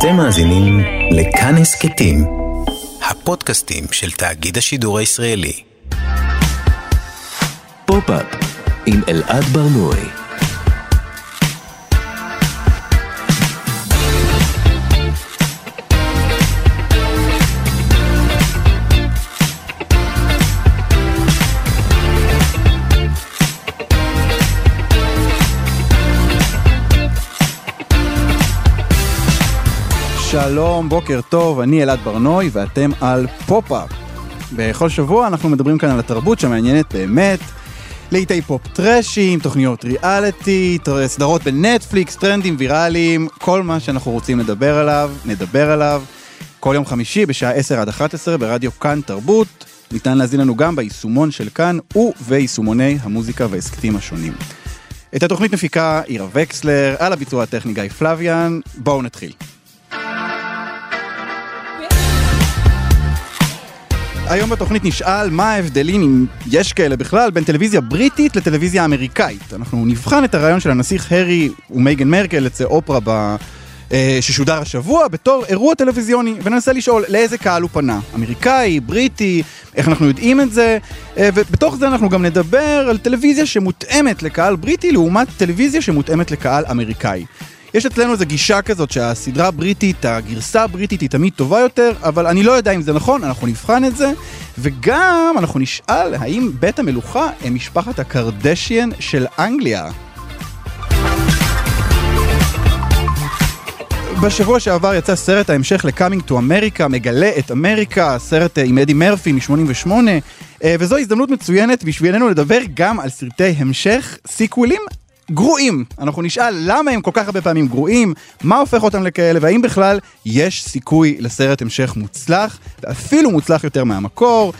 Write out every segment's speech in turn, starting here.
אתם מאזינים לכאן הסכתים, הפודקאסטים של תאגיד השידור הישראלי. פופ-אפ עם אלעד ברנועי. שלום, בוקר טוב, אני אלעד ברנוי ואתם על פופ-אפ. בכל שבוע אנחנו מדברים כאן על התרבות שמעניינת באמת. להיטי פופ טראשיים, תוכניות ריאליטי, סדרות בנטפליקס, טרנדים ויראליים, כל מה שאנחנו רוצים לדבר עליו, נדבר עליו. כל יום חמישי בשעה 10 עד 11 ברדיו כאן תרבות. ניתן להאזין לנו גם ביישומון של כאן וביישומוני המוזיקה וההסכתים השונים. את התוכנית מפיקה עירה וקסלר, על הביצוע הטכני גיא פלוויאן. בואו נתחיל. היום בתוכנית נשאל מה ההבדלים, אם יש כאלה בכלל, בין טלוויזיה בריטית לטלוויזיה אמריקאית. אנחנו נבחן את הרעיון של הנסיך הארי ומייגן מרקל אצל אופרה ב... אה, ששודר השבוע בתור אירוע טלוויזיוני, וננסה לשאול לאיזה קהל הוא פנה. אמריקאי, בריטי, איך אנחנו יודעים את זה, אה, ובתוך זה אנחנו גם נדבר על טלוויזיה שמותאמת לקהל בריטי לעומת טלוויזיה שמותאמת לקהל אמריקאי. יש אצלנו איזו גישה כזאת שהסדרה הבריטית, הגרסה הבריטית היא תמיד טובה יותר, אבל אני לא יודע אם זה נכון, אנחנו נבחן את זה, וגם אנחנו נשאל האם בית המלוכה הם משפחת הקרדשיאן של אנגליה. בשבוע שעבר יצא סרט ההמשך ל-Coming to America, מגלה את אמריקה, סרט אה, עם אדי מרפי מ-88, אה, וזו הזדמנות מצוינת בשבילנו לדבר גם על סרטי המשך, סיקווילים גרועים. אנחנו נשאל למה הם כל כך הרבה פעמים גרועים, מה הופך אותם לכאלה, והאם בכלל יש סיכוי לסרט המשך מוצלח, ואפילו מוצלח יותר מהמקור.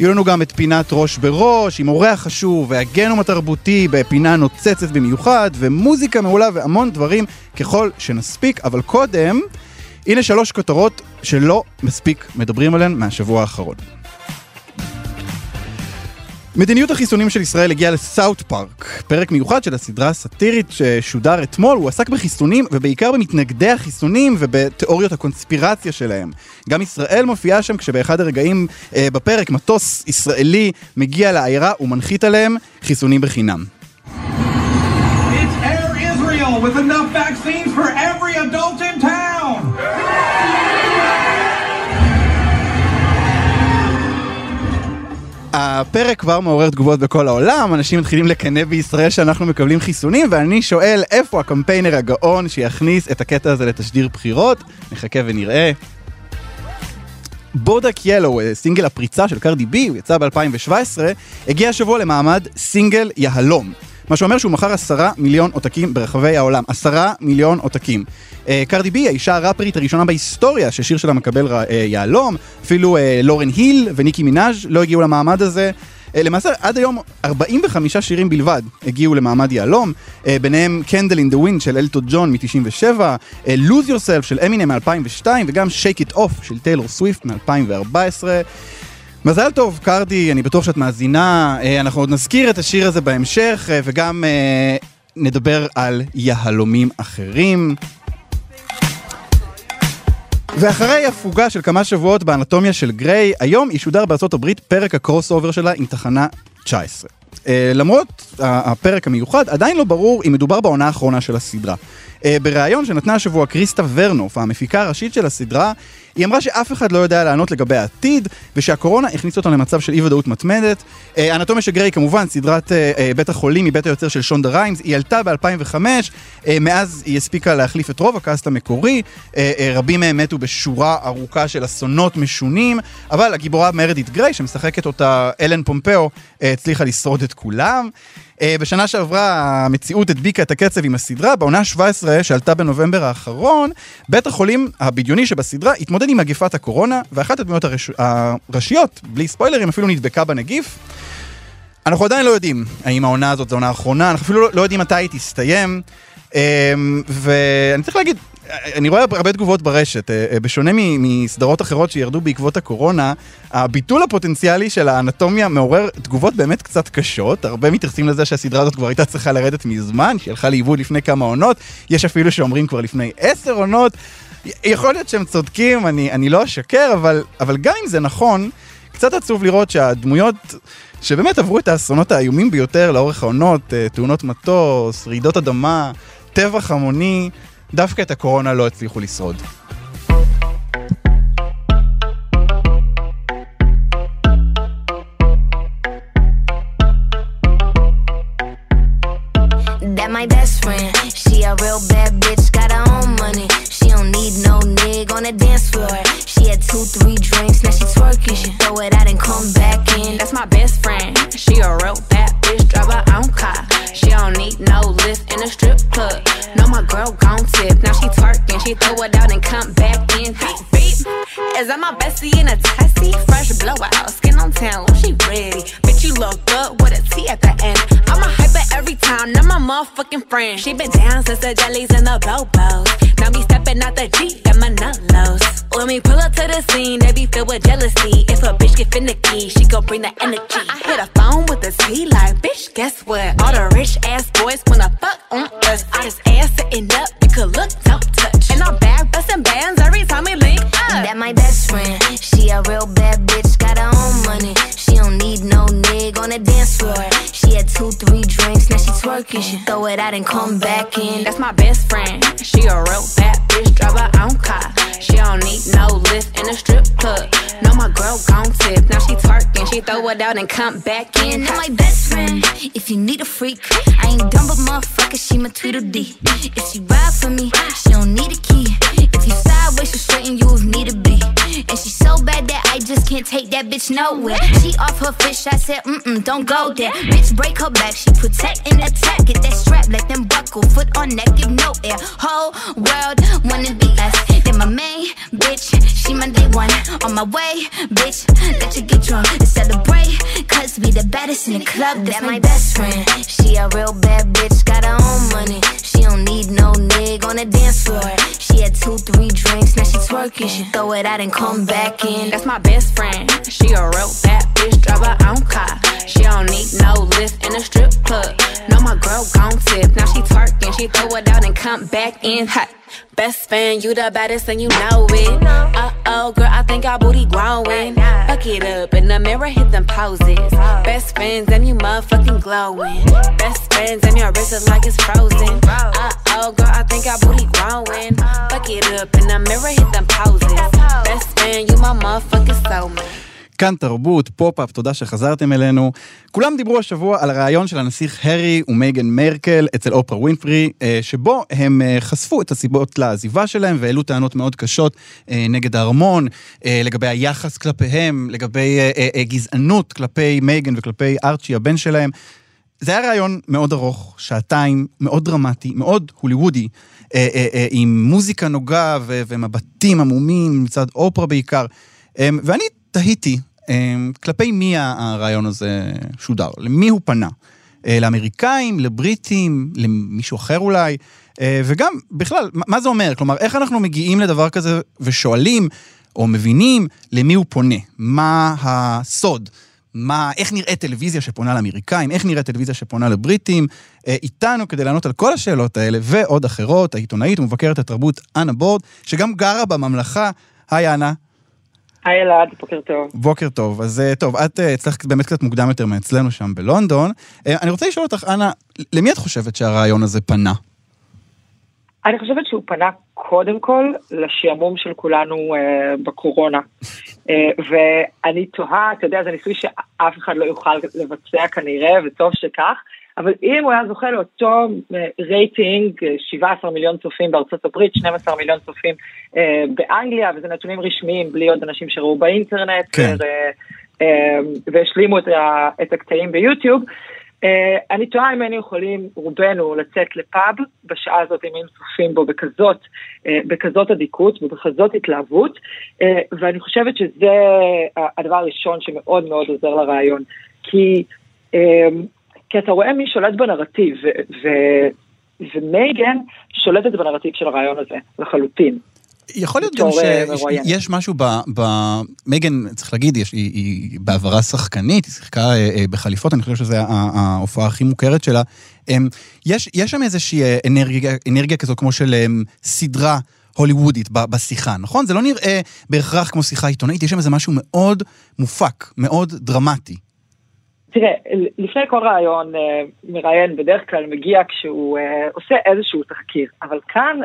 יהיו לנו גם את פינת ראש בראש, עם אורח חשוב, והגנום התרבותי בפינה נוצצת במיוחד, ומוזיקה מעולה והמון דברים ככל שנספיק, אבל קודם, הנה שלוש כותרות שלא מספיק מדברים עליהן מהשבוע האחרון. מדיניות החיסונים של ישראל הגיעה לסאוט פארק, פרק מיוחד של הסדרה הסאטירית ששודר אתמול, הוא עסק בחיסונים ובעיקר במתנגדי החיסונים ובתיאוריות הקונספירציה שלהם. גם ישראל מופיעה שם כשבאחד הרגעים אה, בפרק מטוס ישראלי מגיע לעיירה ומנחית עליהם חיסונים בחינם. It's Air Israel with enough vaccines for הפרק כבר מעורר תגובות בכל העולם, אנשים מתחילים לקנא בישראל שאנחנו מקבלים חיסונים, ואני שואל איפה הקמפיינר הגאון שיכניס את הקטע הזה לתשדיר בחירות? נחכה ונראה. בודק ילו, סינגל הפריצה של קרדי בי, הוא יצא ב-2017, הגיע השבוע למעמד סינגל יהלום. מה שאומר שהוא מכר עשרה מיליון עותקים ברחבי העולם. עשרה מיליון עותקים. אה, קרדי בי, האישה הראפרית הראשונה בהיסטוריה ששיר שלה מקבל אה, יהלום, אפילו אה, לורן היל וניקי מנאז' לא הגיעו למעמד הזה. למעשה, עד היום 45 שירים בלבד הגיעו למעמד יהלום, ביניהם Candle in the Wind של אלטון ג'ון מ-97, Lose Yourself של אמינם מ-2002 וגם Shake It Off של טיילור סוויפט מ-2014. מזל טוב, קרדי, אני בטוח שאת מאזינה, אנחנו עוד נזכיר את השיר הזה בהמשך וגם נדבר על יהלומים אחרים. ואחרי הפוגה של כמה שבועות באנטומיה של גריי, היום ישודר בארצות הברית פרק ה crossover שלה עם תחנה 19. Uh, למרות הפרק המיוחד, עדיין לא ברור אם מדובר בעונה האחרונה של הסדרה. Uh, בריאיון שנתנה השבוע קריסטה ורנוף, המפיקה הראשית של הסדרה, היא אמרה שאף אחד לא יודע לענות לגבי העתיד, ושהקורונה הכניסה אותם למצב של אי ודאות מתמדת. אנטומיה של גריי, כמובן, סדרת uh, uh, בית החולים מבית היוצר של שונדה ריימס, היא עלתה ב-2005, uh, מאז היא הספיקה להחליף את רוב הקאסט המקורי, רבים מהם מתו בשורה ארוכה של אסונות משונים, אבל הגיבורה מרדית גריי, שמשחקת אותה אלן פומפאו, הצליחה לשרוד את כולם. Uh, בשנה שעברה המציאות הדביקה את הקצב עם הסדרה, בעונה 17 שעלתה בנובמבר האחרון, בית החולים הבדיוני שבסדרה התמודד עם מגפת הקורונה, ואחת הדמויות הרש... הראשיות, בלי ספוילרים, אפילו נדבקה בנגיף. אנחנו עדיין לא יודעים האם העונה הזאת זו העונה האחרונה, אנחנו אפילו לא יודעים מתי היא תסתיים. Um, ואני צריך להגיד, אני רואה הרבה תגובות ברשת, אה, אה, בשונה מסדרות אחרות שירדו בעקבות הקורונה, הביטול הפוטנציאלי של האנטומיה מעורר תגובות באמת קצת קשות, הרבה מתייחסים לזה שהסדרה הזאת כבר הייתה צריכה לרדת מזמן, שהיא הלכה לאיבוד לפני כמה עונות, יש אפילו שאומרים כבר לפני עשר עונות. יכול להיות שהם צודקים, אני, אני לא אשקר, אבל, אבל גם אם זה נכון, קצת עצוב לראות שהדמויות שבאמת עברו את האסונות האיומים ביותר לאורך העונות, אה, תאונות מטוס, רעידות אדמה, טבח המוני, דווקא את הקורונה לא הצליחו לשרוד. Friend. She been down since the jellies and the bobos. Now me stepping out the Jeep, got my nullos. When we pull up to the scene, they be filled with jealousy. If a bitch get finicky, she gon' bring the energy. I hit a phone with a T like, bitch, guess what? All the rich ass boys wanna fuck out and come back in. That my best friend. If you need a freak, I ain't dumb but motherfucker, she my Tweedledee. If she ride for me, she don't need a key. If you sideways, she straighten you if need to be. And she so bad that I just can't take that bitch nowhere. She off her fish, I said, mm-mm, don't go there. Bitch, break her back, she protect and attack. Get that strap, let them buckle, foot on neck, give no air. Whole world wanna be us. Then my main bitch, she my day one. On my way, bitch, let you get drunk and celebrate. Cause we the baddest in the club, that's my best friend. She a real bad bitch, got her own money. She don't need no nig on the dance floor. She had two, three drinks, now she. She throw it out and come back in. That's my best friend. She a real bad bitch, drive her own car. She don't need no lift in a strip club. No, my girl gon' tip. Now she twerking, she throw it out and come back in hot. Best fan, you the baddest and you know it. Uh oh, girl, I think our booty growing. Fuck it up in the mirror, hit them poses. Best friends, and you motherfucking glowing. Best friends, and your wrist is like it's frozen. Uh oh, girl, I think our booty growing. Fuck it up in the mirror, hit them poses. כאן תרבות, פופ-אפ, תודה שחזרתם אלינו. כולם דיברו השבוע על הרעיון של הנסיך הרי ומייגן מרקל אצל אופרה ווינפרי, אה, שבו הם אה, חשפו את הסיבות לעזיבה שלהם והעלו טענות מאוד קשות אה, נגד הארמון, לגבי היחס כלפיהם, לגבי גזענות כלפי מייגן וכלפי ארצ'י הבן שלהם. זה היה רעיון מאוד ארוך, שעתיים, מאוד דרמטי, מאוד הוליוודי, עם מוזיקה נוגה ומבטים עמומים מצד אופרה בעיקר. ואני תהיתי, אמ, כלפי מי הרעיון הזה שודר? למי הוא פנה? אה, לאמריקאים, לבריטים, למישהו אחר אולי? אה, וגם, בכלל, מה זה אומר? כלומר, איך אנחנו מגיעים לדבר כזה ושואלים, או מבינים, למי הוא פונה? מה הסוד? מה, איך נראית טלוויזיה שפונה לאמריקאים, איך נראית טלוויזיה שפונה לבריטים. אה, איתנו כדי לענות על כל השאלות האלה ועוד אחרות, העיתונאית ומבקרת התרבות אנה בורד, שגם גרה בממלכה. היי אנה. היי אלעד, בוקר טוב. בוקר טוב. אז אה, טוב, את אה, הצלחת באמת קצת מוקדם יותר מאצלנו שם בלונדון. אני רוצה לשאול אותך, אנה, למי את חושבת שהרעיון הזה פנה? אני חושבת שהוא פנה קודם כל לשעמום של כולנו אה, בקורונה. אה, ואני תוהה, אתה יודע, זה ניסוי שאף אחד לא יוכל לבצע כנראה, וטוב שכך. אבל אם הוא היה זוכה לאותו אה, רייטינג, 17 אה, מיליון צופים בארצות הברית, 12 מיליון צופים אה, באנגליה, וזה נתונים רשמיים, בלי עוד אנשים שראו באינטרנט, כן. והשלימו את, את הקטעים ביוטיוב, אני תוהה אם היינו יכולים, רובנו, לצאת לפאב בשעה הזאת, אם היינו צופים בו בכזאת, בכזאת אדיקות ובכזאת התלהבות, ואני חושבת שזה הדבר הראשון שמאוד מאוד עוזר לרעיון. כי כי אתה רואה מי שולט בנרטיב, ומייגן שולטת בנרטיב של הרעיון הזה, לחלוטין. יכול להיות גם שיש משהו ב... ב... מייגן, צריך להגיד, יש, היא, היא בעברה שחקנית, היא שיחקה אה, אה, בחליפות, אני חושב שזו ההופעה הכי מוכרת שלה. אה, יש, יש שם איזושהי אנרגיה, אנרגיה כזו כמו של אה, סדרה הוליוודית בשיחה, נכון? זה לא נראה בהכרח כמו שיחה עיתונאית, יש שם איזה משהו מאוד מופק, מאוד דרמטי. תראה, לפני כל ראיון, אה, מראיין בדרך כלל מגיע כשהוא אה, עושה איזשהו תחקיר, אבל כאן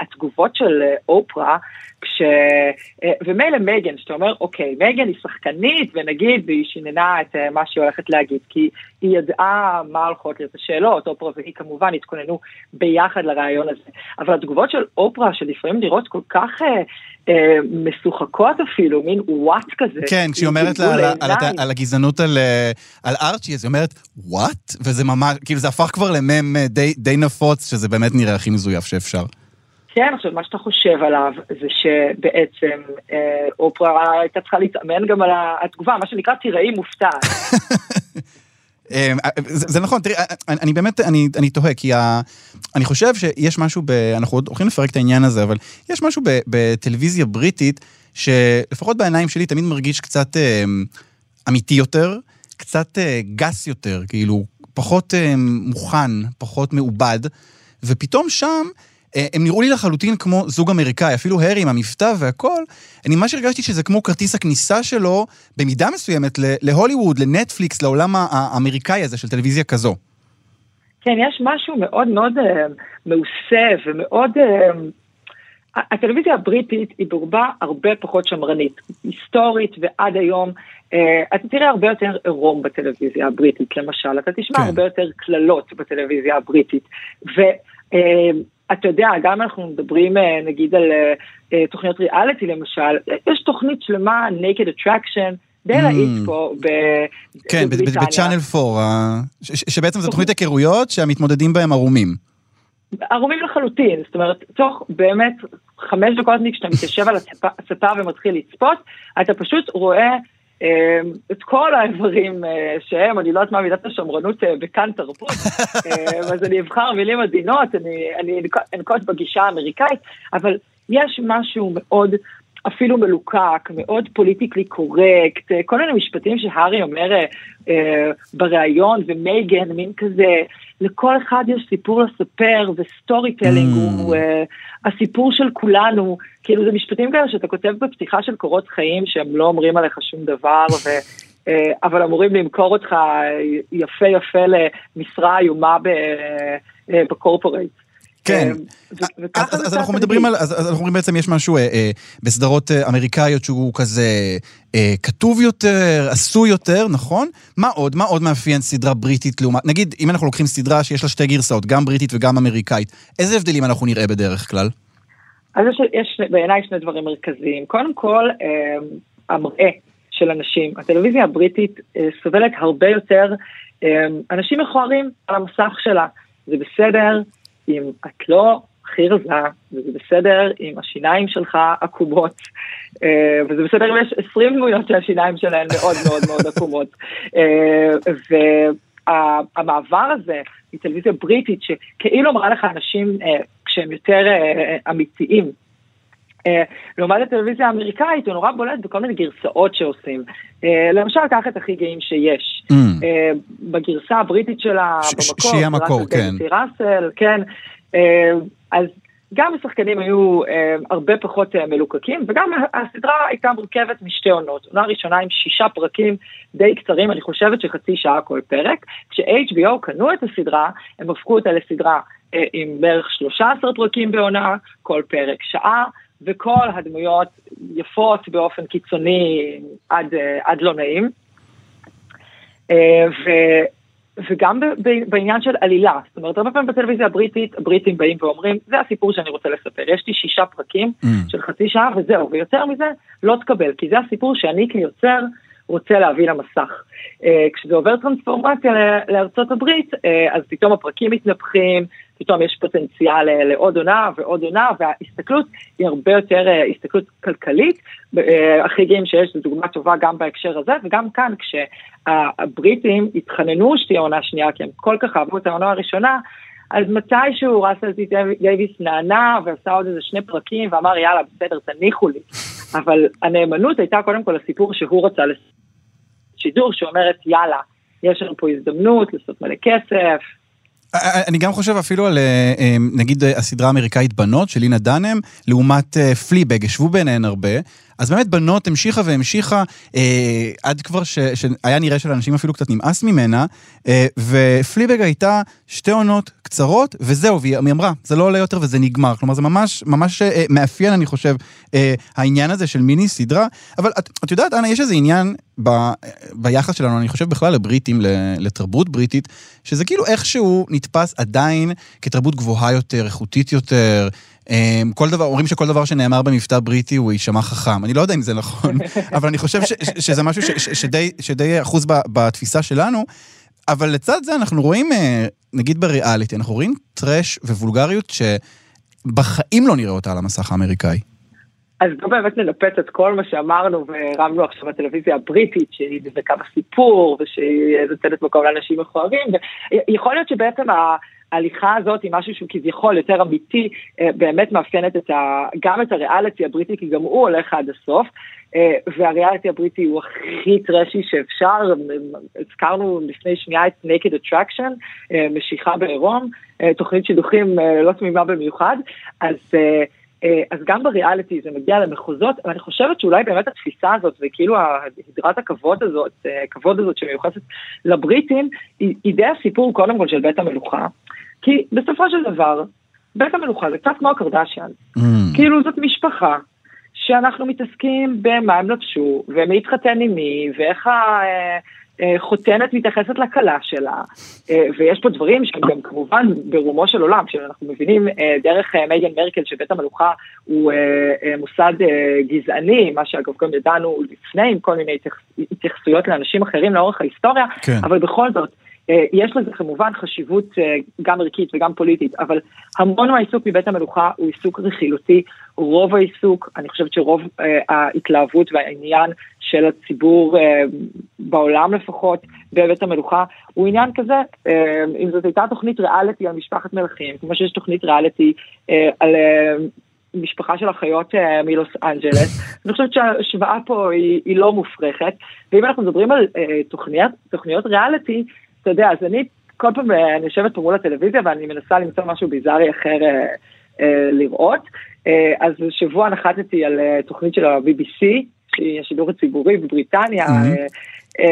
התגובות של אה, אופרה, כש... אה, ומילא מייגן, שאתה אומר, אוקיי, מייגן היא שחקנית, ונגיד, והיא שיננה את אה, מה שהיא הולכת להגיד, כי היא ידעה מה הולכות להיות השאלות, אופרה והיא כמובן התכוננו ביחד לראיון הזה. אבל התגובות של אופרה, שלפעמים נראות כל כך אה, אה, משוחקות אפילו, מין וואט כזה. כן, כשהיא אומרת לה, על, על, על הגזענות על, אה, על ארצ'י, אז היא אומרת, וואט? וזה ממש, כאילו זה הפך כבר למם די, די נפוץ, שזה באמת נראה הכי מזויף שאפשר. כן, עכשיו מה שאתה חושב עליו זה שבעצם אה, אופרה הייתה צריכה להתאמן גם על התגובה, מה שנקרא תיראי מופתעת. אה, זה, זה נכון, תראי, אני, אני באמת, אני, אני תוהה, כי ה, אני חושב שיש משהו, ב, אנחנו עוד הולכים לפרק את העניין הזה, אבל יש משהו ב, בטלוויזיה בריטית, שלפחות בעיניים שלי תמיד מרגיש קצת אה, אמיתי יותר, קצת אה, גס יותר, כאילו, פחות אה, מוכן, פחות מעובד, ופתאום שם, אה, הם נראו לי לחלוטין כמו זוג אמריקאי, אפילו הארי עם המבטא והכל, אני ממש הרגשתי שזה כמו כרטיס הכניסה שלו, במידה מסוימת, להוליווד, לנטפליקס, לעולם האמריקאי הזה של טלוויזיה כזו. כן, יש משהו מאוד מאוד אה, מעושה ומאוד... אה, הטלוויזיה הבריטית היא ברובה הרבה פחות שמרנית, היסטורית ועד היום. אה, אתה תראה הרבה יותר עירום בטלוויזיה הבריטית, למשל, אתה תשמע כן. הרבה יותר קללות בטלוויזיה הבריטית. ואתה יודע, גם אנחנו מדברים אה, נגיד על אה, אה, תוכניות ריאליטי למשל, יש תוכנית שלמה, Naked Attraction, די Mm. להיט פה ב- כן, בבריטניה. בצ'אנל 4, ה- ש- ש- שבעצם זו תוכנית היכרויות שהמתמודדים בהם ערומים. ערומים לחלוטין, זאת אומרת, תוך באמת חמש דקות כשאתה מתיישב על הספה, ומתחיל לצפות, אתה פשוט רואה אה, את כל האיברים אה, שהם, אני לא יודעת מה מידת השמרנות אה, בכאן תרבות, אה, אז אני אבחר מילים עדינות, אני, אני אנק- אנקוט בגישה האמריקאית, אבל יש משהו מאוד אפילו מלוקק, מאוד פוליטיקלי קורקט, אה, כל מיני משפטים שהארי אומר אה, אה, בריאיון, ומייגן, מין כזה, לכל אחד יש סיפור לספר, ו storytelling Mm. הוא אה, הסיפור של כולנו, כאילו זה משפטים כאלה שאתה כותב בפתיחה של קורות חיים שהם לא אומרים עליך שום דבר, ו... אה, אבל אמורים למכור אותך יפה יפה למשרה איומה אה, ב corporate. כן. אה, ו- וככה אז, אנחנו. מדברים על, אז, אנחנו אומרים בעצם יש משהו אה, אה, בסדרות אה, אמריקאיות שהוא כזה אה, כתוב יותר, עשוי יותר, נכון? מה עוד? מה עוד מאפיין סדרה בריטית לעומת, נגיד, אם אנחנו לוקחים סדרה שיש לה שתי גרסאות, גם בריטית וגם אמריקאית, איזה הבדלים אנחנו נראה בדרך כלל? אז יש, יש בעיניי שני דברים מרכזיים. קודם כל, אה, המראה של אנשים. הטלוויזיה הבריטית אה, סובלת הרבה יותר אה, אנשים מכוערים על המסך שלה. זה בסדר אם את לא הכי רזה, וזה בסדר אם השיניים שלך עקומות, אה, וזה בסדר אם יש 20 דמויות שהשיניים שלהן מאוד מאוד מאוד עקומות. אה, והמעבר הזה מטלוויזיה בריטית, שכאילו מראה לך אנשים אה, כשהם יותר אמיתיים, לעומת הטלוויזיה האמריקאית הוא נורא בולט בכל מיני גרסאות שעושים. אה, למשל, קח את הכי גאים שיש. Mm. אה, בגרסה הבריטית שלה, במקור, שהיא המקור, כן. ראסל, כן. אה, אז גם השחקנים היו אה, הרבה פחות אה, מלוקקים, וגם הסדרה הייתה מורכבת משתי עונות. עונה ראשונה עם שישה פרקים די קצרים, אני חושבת שחצי שעה כל פרק. כש-HBO קנו את הסדרה, הם הפכו אותה לסדרה אה, עם בערך 13 פרקים בעונה, כל פרק שעה. וכל הדמויות יפות באופן קיצוני עד, אה, עד לא נעים. אה, ו, וגם בעניין של עלילה, זאת אומרת, הרבה פעמים בטלוויזיה הבריטית, הבריטים באים ואומרים, זה הסיפור שאני רוצה לספר, יש לי שישה פרקים Mm. של חצי שעה וזהו, ויותר מזה לא תקבל, כי זה הסיפור שאני כיוצר רוצה להביא למסך. אה, כשזה עובר טרנספורמציה לארצות הברית, אז פתאום הפרקים מתנפחים, פתאום יש פוטנציאל אה, לעוד עונה ועוד עונה, וההסתכלות היא הרבה יותר אה, הסתכלות כלכלית. אה, הכי גאים שיש, זו דוגמה טובה גם בהקשר הזה, וגם כאן כשהבריטים התחננו שתהיה עונה שנייה, כי הם כל כך אהבו את העונה הראשונה, אז מתישהו ראסל טי דייוויס נענה ועשה עוד איזה שני פרקים ואמר יאללה בסדר תניחו לי. אבל הנאמנות הייתה קודם כל הסיפור שהוא רצה לשידור שאומרת יאללה, יש לנו פה הזדמנות לעשות מלא כסף. אני גם חושב אפילו על אה, אה, נגיד אה, הסדרה האמריקאית בנות של לינה דנם, לעומת פליבג, ישבו ביניהן הרבה. אז באמת בנות המשיכה והמשיכה, אה, עד כבר ש, שהיה נראה שלאנשים אפילו קצת נמאס ממנה, אה, ופליבג הייתה שתי עונות קצרות, וזהו, והיא היא אמרה, זה לא עולה יותר וזה נגמר. כלומר, זה ממש, ממש אה, מאפיין, אני חושב, אה, העניין הזה של מיני סדרה. אבל את, את יודעת, אנה, יש איזה עניין ב, ביחס שלנו, אני חושב בכלל לבריטים, לתרבות בריטית, שזה כאילו איכשהו נתפס עדיין כתרבות גבוהה יותר, איכותית יותר. אמ, כל דבר, אומרים שכל דבר שנאמר במבטא בריטי הוא יישמע חכם. אני לא יודע אם זה נכון, אבל אני חושב ש, ש, שזה משהו ש, ש, שדי, שדי אחוז ב, בתפיסה שלנו. אבל לצד זה אנחנו רואים, אה, נגיד בריאליטי, אנחנו רואים טראש ווולגריות שבחיים לא נראה אותה על המסך האמריקאי. אז לא באמת ננפץ את כל מה שאמרנו והרמנו עכשיו בטלוויזיה הבריטית, שהיא דבקה בסיפור ושהיא נותנת מקום לאנשים מכוערים, ויכול להיות שבעצם ההליכה הזאת היא משהו שהוא כביכול יותר אמיתי, אה, באמת מאפיינת את ה, גם את הריאליטי הבריטי, כי גם הוא הולך עד הסוף, אה, והריאליטי הבריטי הוא הכי טרשי שאפשר, הזכרנו לפני שנייה את Naked Attraction, אה, משיכה בעירום, תוכנית שידוכים לא תמימה במיוחד, אז... אז גם בריאליטי זה מגיע למחוזות, ואני חושבת שאולי באמת התפיסה הזאת, וכאילו הדרת הכבוד הזאת, הכבוד הזאת שמיוחסת לבריטים, היא די הסיפור קודם כל של בית המלוכה, כי בסופו של דבר, בית המלוכה זה קצת כמו הקרדשיאן. Mm. כאילו זאת משפחה שאנחנו מתעסקים במה הם לבשו, ומי התחתן עם מי, ואיך החותנת מתייחסת לכלה שלה, אה, ויש פה דברים שהם גם כמובן ברומו של עולם, שאנחנו מבינים אה, דרך אה, מייגן מרקל שבית המלוכה הוא מוסד גזעני, מה שאגב גם ידענו לפני עם כל מיני התייחסויות לאנשים אחרים לאורך ההיסטוריה, כן. אבל בכל זאת, אה, יש לזה כמובן חשיבות אה, גם ערכית וגם פוליטית, אבל המון מהעיסוק מבית המלוכה הוא עיסוק רכילותי, רוב העיסוק, אני חושבת שרוב אה, ההתלהבות והעניין של הציבור בעולם לפחות, בבית המלוכה, הוא עניין כזה, אם זאת הייתה תוכנית ריאליטי על משפחת מלכים, כמו שיש תוכנית ריאליטי על משפחה של אחיות מלוס אנג'לס, אני חושבת שההשוואה פה היא, היא לא מופרכת, ואם אנחנו מדברים על תוכניות, תוכניות ריאליטי, אתה יודע, אז אני כל פעם, אה, אני יושבת פה מול הטלוויזיה ואני מנסה למצוא משהו ביזארי אחר אה, אה, לראות. אז שבוע נחתתי על תוכנית של ה-BBC, שהיא השידור הציבורי בבריטניה, mm-hmm.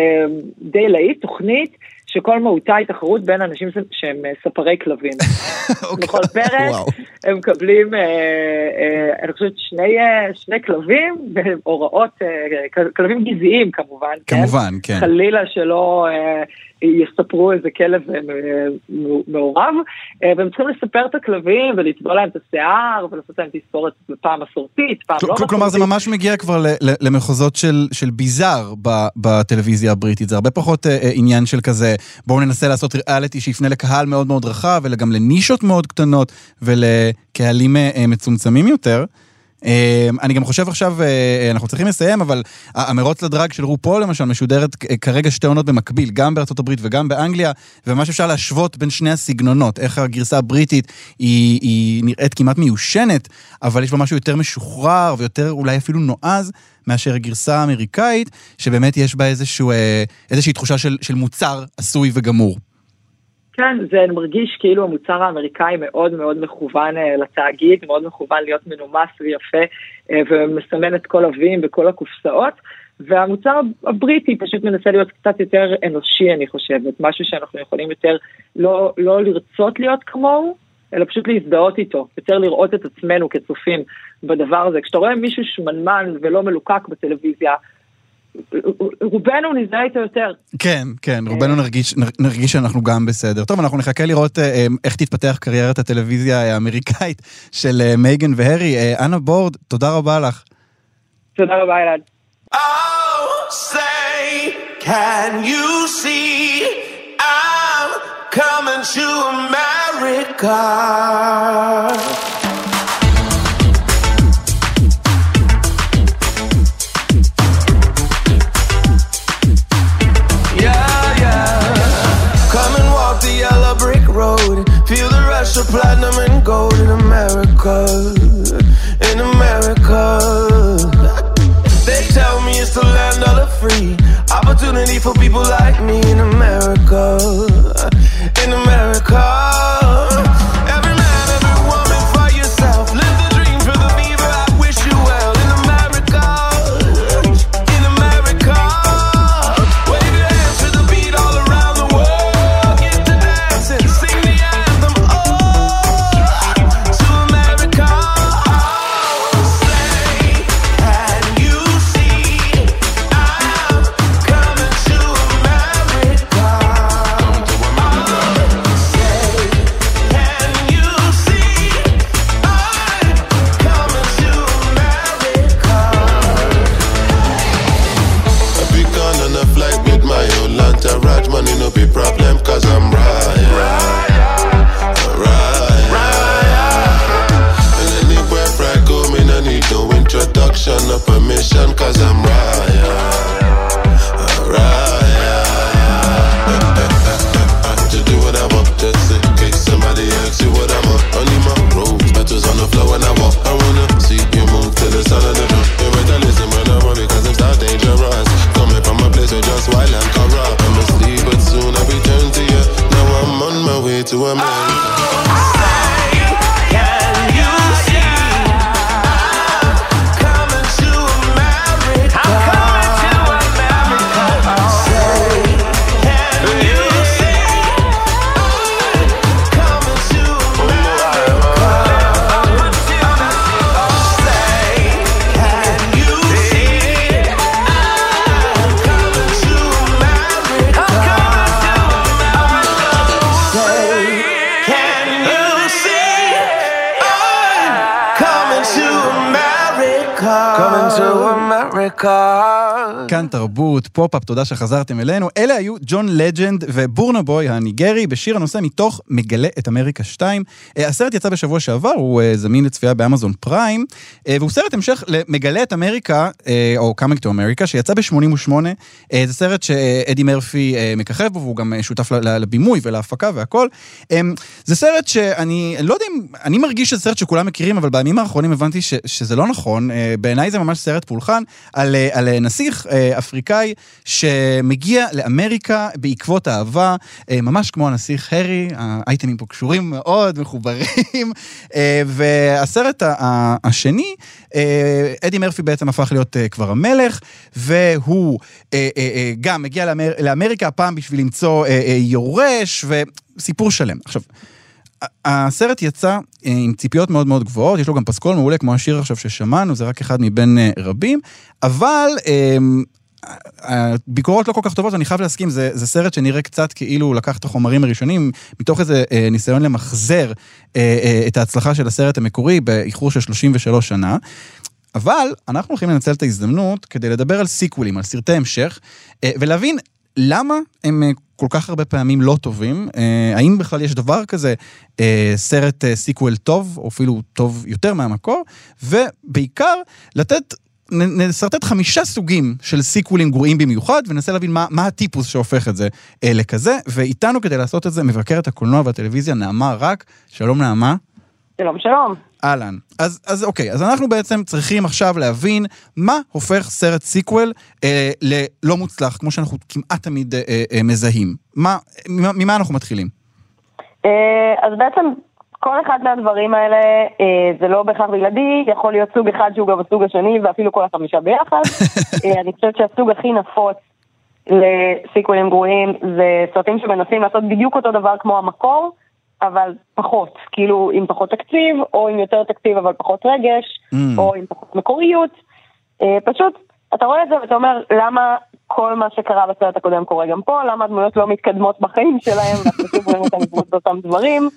די להיט, תוכנית שכל מהותה היא תחרות בין אנשים שהם ספרי כלבים. אוקיי. בכל פרק הם מקבלים, אני חושבת, שני כלבים והוראות, כלבים גזעיים כמובן. כן? כמובן, כן. חלילה שלא יספרו איזה כלב מעורב, והם צריכים לספר את הכלבים ולטבול להם את השיער ולעשות להם תספורת פעם מסורתית, פעם לא מסורתית. כלומר זה ממש מגיע כבר למחוזות של ביזאר בטלוויזיה הבריטית, זה הרבה פחות עניין של כזה בואו ננסה לעשות ריאליטי שיפנה לקהל מאוד מאוד רחב, וגם לנישות מאוד קטנות ולקהלים אה, מצומצמים יותר. אה, אני גם חושב עכשיו, אה, אנחנו צריכים לסיים, אבל המרוץ לדרג של רופול למשל משודרת כרגע שתי עונות במקביל, גם בארצות הברית וגם באנגליה, וממש אפשר להשוות בין שני הסגנונות, איך הגרסה הבריטית היא, היא נראית כמעט מיושנת, אבל יש בה משהו יותר משוחרר ויותר אולי אפילו נועז, מאשר הגרסה האמריקאית, שבאמת יש בה איזשהו, אה, איזושהי תחושה של, של מוצר עשוי וגמור. כן, זה מרגיש כאילו המוצר האמריקאי מאוד מאוד מכוון אה, לתאגיד, מאוד מכוון להיות מנומס ויפה אה, ומסמן את כל הווים וכל הקופסאות. והמוצר הבריטי פשוט מנסה להיות קצת יותר אנושי, אני חושבת, משהו שאנחנו יכולים יותר לא, לא לרצות להיות כמוהו, אלא פשוט להזדהות איתו, יותר לראות את עצמנו כצופים בדבר הזה. כשאתה רואה מישהו שמנמן ולא מלוקק בטלוויזיה, רובנו נזדהה איתו יותר. כן, כן, רובנו נרגיש, נרגיש שאנחנו גם בסדר. טוב, אנחנו נחכה לראות אה, אה, איך תתפתח קריירת הטלוויזיה האמריקאית של אה, מייגן והרי. אנה בורד, תודה רבה לך. תודה רבה, אלעד. Oh, say, can you see I'm coming to America? Rush of platinum and gold in America. In America. They tell me it's the land of the free. Opportunity for people like me in America. In America. Direction, no permission, cause I'm פופ-אפ, תודה שחזרתם אלינו. אלה היו ג'ון לג'נד ובורנה בוי הניגרי בשיר הנושא מתוך מגלה את אמריקה 2. אה, הסרט יצא בשבוע שעבר, הוא אה, זמין לצפייה באמזון פריים, אה, והוא סרט המשך למגלה את אמריקה, או Coming to America, שיצא ב-88. אה, זה סרט שאדי מרפי מככב בו, והוא גם שותף לבימוי ולהפקה והכל. אה, זה סרט שאני, אני לא יודע אם, אני מרגיש שזה סרט שכולם מכירים, אבל בימים האחרונים הבנתי ש, שזה לא נכון. בעיניי זה ממש סרט פולחן על, על נסיך אפריקאי שמגיע לאמריקה בעקבות אהבה, אה, ממש כמו הנסיך הרי, האייטמים פה קשורים מאוד, מחוברים. אה, והסרט השני, אה, אדי מרפי בעצם הפך להיות כבר המלך, והוא גם מגיע לאמר, לאמריקה הפעם בשביל למצוא יורש, וסיפור שלם. עכשיו, הסרט יצא עם ציפיות מאוד מאוד גבוהות, יש לו גם פסקול מעולה כמו השיר עכשיו ששמענו, זה רק אחד מבין רבים, אבל הביקורות לא כל כך טובות, ואני חייב להסכים, זה, זה סרט שנראה קצת כאילו הוא לקח את החומרים הראשונים, מתוך איזה אה, ניסיון למחזר אה, אה, את ההצלחה של הסרט המקורי באיחור של 33 שנה. אבל אנחנו הולכים לנצל את ההזדמנות כדי לדבר על סיקוולים, על סרטי המשך, אה, ולהבין למה הם אה, כל כך הרבה פעמים לא טובים, אה, האם בכלל יש דבר כזה, אה, סרט אה, סיקוול טוב, או אפילו טוב יותר מהמקור, ובעיקר לתת... נשרטט חמישה סוגים של סיקוולים גרועים במיוחד, וננסה להבין מה, מה הטיפוס שהופך את זה אה, לכזה, ואיתנו כדי לעשות את זה מבקרת הקולנוע והטלוויזיה נעמה רק. שלום נעמה. שלום, שלום. אהלן. אז, אז אוקיי, אז אנחנו בעצם צריכים עכשיו להבין מה הופך סרט סיקוול אה, ללא מוצלח, כמו שאנחנו כמעט תמיד אה, אה, מזהים. מה, ממה, ממה אנחנו מתחילים? אה, אז בעצם כל אחד מהדברים האלה אה, זה לא בהכרח בלעדי, יכול להיות סוג אחד שהוא גם הסוג השני ואפילו כל החמישה ביחד. אה, אני חושבת שהסוג הכי נפוץ לסיקוולים גרועים זה סרטים שמנסים לעשות בדיוק אותו דבר כמו המקור, אבל פחות, כאילו עם פחות תקציב, או עם יותר תקציב אבל פחות רגש, Mm. או עם פחות מקוריות. אה, פשוט, אתה רואה את זה ואתה אומר, למה כל מה שקרה בסרט הקודם קורה גם פה, למה הדמויות לא מתקדמות בחיים שלהם, ואנחנו שוב רואים אותם באותם דברים.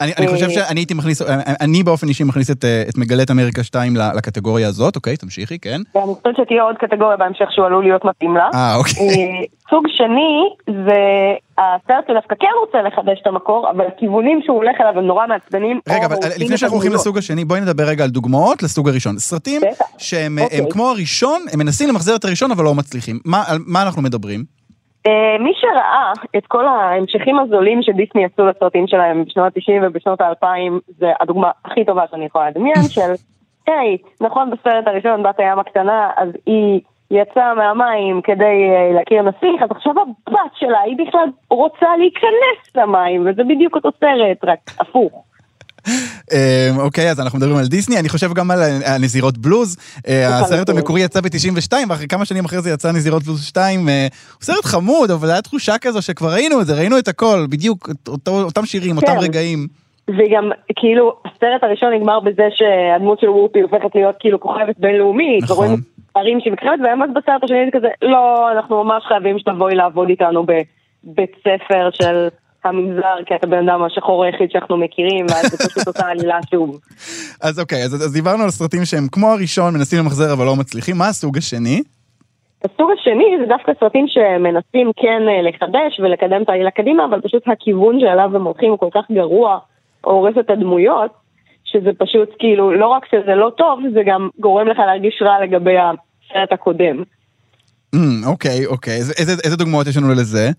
אני, אני חושב שאני הייתי מכניס, אני באופן אישי מכניס את, את מגלת אמריקה 2 ל- לקטגוריה הזאת, אוקיי, תמשיכי, כן. ואני חושבת שתהיה עוד קטגוריה בהמשך שהוא עלול להיות מתאים לה. אה, אוקיי. אה, סוג שני, זה הסרט שדווקא כן רוצה לחדש את המקור, אבל הכיוונים שהוא הולך אליו הם נורא מעצבנים. רגע, אבל לפני שאנחנו הולכים. לסוג השני, בואי נדבר רגע על דוגמאות לסוג הראשון. סרטים. שהם הם אוקיי. כמו הראשון, הם מנסים למחזר את הראשון אבל לא מצליחים. מה, על מה אנחנו מדברים? אה, מי שראה את כל ההמשכים הזולים שדיסני עשו לסרטים שלהם בשנות ה-90 ובשנות ה-2000, זה הדוגמה הכי טובה שאני יכולה לדמיין, של, היי, נכון בסרט הראשון בת הים הקטנה, אז היא יצאה מהמים כדי אה, להכיר נסיך, אז עכשיו הבת שלה, היא בכלל רוצה להיכנס למים, וזה בדיוק אותו סרט, רק הפוך. אה, אוקיי, אז אנחנו מדברים על דיסני, אני חושב גם על הנזירות בלוז. אה, הסרט המקורי יצא ב-92, ואחרי כמה שנים אחרי זה יצא נזירות בלוז 2. אה, הוא סרט חמוד, אבל הייתה תחושה כזו שכבר ראינו את זה, ראינו את הכל, בדיוק, אותם שירים, אותם כן. רגעים. וגם, כאילו, הסרט הראשון נגמר בזה שהדמות של וופי הופכת להיות כאילו כוכבת בינלאומית, נכון. ורואים ערים שהיא מככבת, והם אז בסרט השני זה כזה, לא, אנחנו ממש חייבים שתבואי לעבוד איתנו בבית ספר של המגזר, כי אתה בן אדם השחור היחיד שאנחנו מכירים, ואז זה פשוט אותה עלילה שוב. אז אוקיי, אז, אז דיברנו על סרטים שהם כמו הראשון, מנסים למחזר אבל לא מצליחים. מה הסוג השני? הסוג השני זה דווקא סרטים שמנסים כן אה, לחדש ולקדם את העלילה קדימה, אבל פשוט הכיוון שאליו הם הולכים הוא כל כך גרוע, או הורס את הדמויות, שזה פשוט כאילו, לא רק שזה לא טוב, זה גם גורם לך להרגיש רע לגבי הסרט הקודם. אמ, אוקיי, אוקיי. איזה- איזה איזה דוגמאות יש לנו לזה?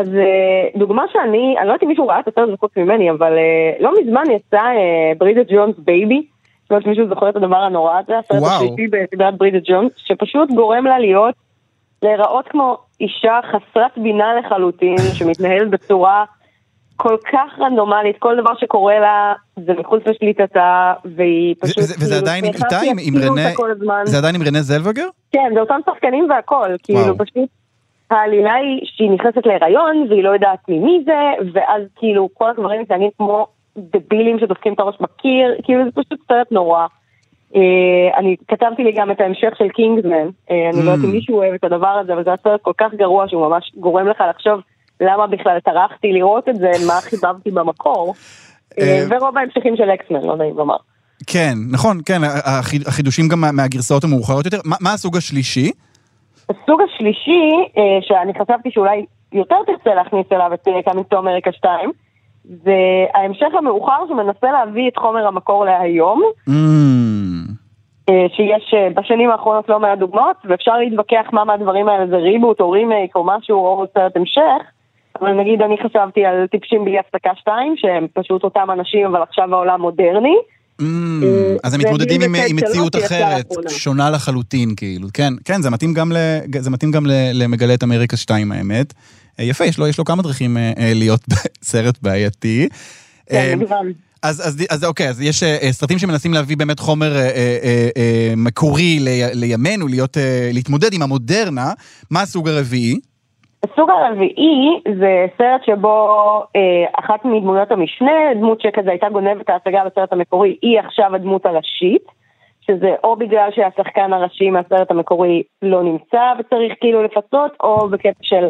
אז אה, דוגמה שאני, אני לא יודעת אם מישהו ראה את הסרט הזה חוץ ממני, אבל אה, לא מזמן יצא אה, Bridget Jones's Baby. זאת אומרת מישהו זוכר את הדבר הנורא הזה, הסרט. השלישי בסדרת ברידג'ט ג'ונס, שפשוט גורם לה להיות, להיראות כמו אישה חסרת בינה לחלוטין, שמתנהלת בצורה כל כך רנדומלית, כל דבר שקורה לה זה מחוץ לשליטתה, והיא פשוט, זה- וזה כאילו, עדיין איתה, עם- רנה-. זה עדיין עם רנה זלווגר? כן, זה אותם שחקנים והכל, כאילו. פשוט העלילה היא שהיא נכנסת להיריון והיא לא יודעת ממי זה, ואז כאילו כל הדברים מתנהגים כמו דבילים שדופקים את הראש בקיר, כאילו זה פשוט סרט נורא. אה, אני כתבתי לי גם את ההמשך של קינגסמן, אה, אני לא יודעת אם Mm. מישהו אוהב את הדבר הזה, אבל זה היה סרט כל כך גרוע שהוא ממש גורם לך לחשוב למה בכלל טרחתי לראות את זה, מה חיבבתי במקור. אה, אה, ורוב ההמשכים של אקסמן, לא נעים לומר. כן, נכון, כן, החיד- החידושים גם מה- מהגרסאות המאוחרות יותר. מה מה הסוג השלישי? הסוג השלישי, אה, שאני חשבתי שאולי יותר תרצה להכניס אליו את Coming to America 2, זה ההמשך המאוחר שמנסה להביא את חומר המקור להיום, אמ, אה, שיש אה, בשנים האחרונות לא מעט דוגמאות, ואפשר להתווכח מה מהדברים האלה זה ריבוט או רימייק או משהו או סרט המשך, אבל נגיד אני חשבתי על טיפשים בלי הפסקה 2, שהם פשוט אותם אנשים אבל עכשיו העולם מודרני. אה, אז הם מתמודדים עם מציאות אחרת. שונה לחלוטין, כאילו. כן, כן, זה מתאים גם ל- זה מתאים גם ל- למגלה את אמריקה 2, האמת. אה, יפה, יש לו יש לו כמה דרכים אה, להיות בסרט בעייתי. כן, מגוון. אז, אז, אז אוקיי, אז יש אה, סרטים שמנסים להביא באמת חומר אה, אה, אה, מקורי לי, לימינו, להיות, אה, להתמודד עם המודרנה. מה הסוג הרביעי? הסוג הרביעי זה סרט שבו אה, אחת מדמויות המשנה, דמות שכזה הייתה גונבת ההצגה בסרט המקורי, היא עכשיו הדמות הראשית, שזה או בגלל שהשחקן הראשי מהסרט המקורי לא נמצא וצריך כאילו לפצות, או בקטע של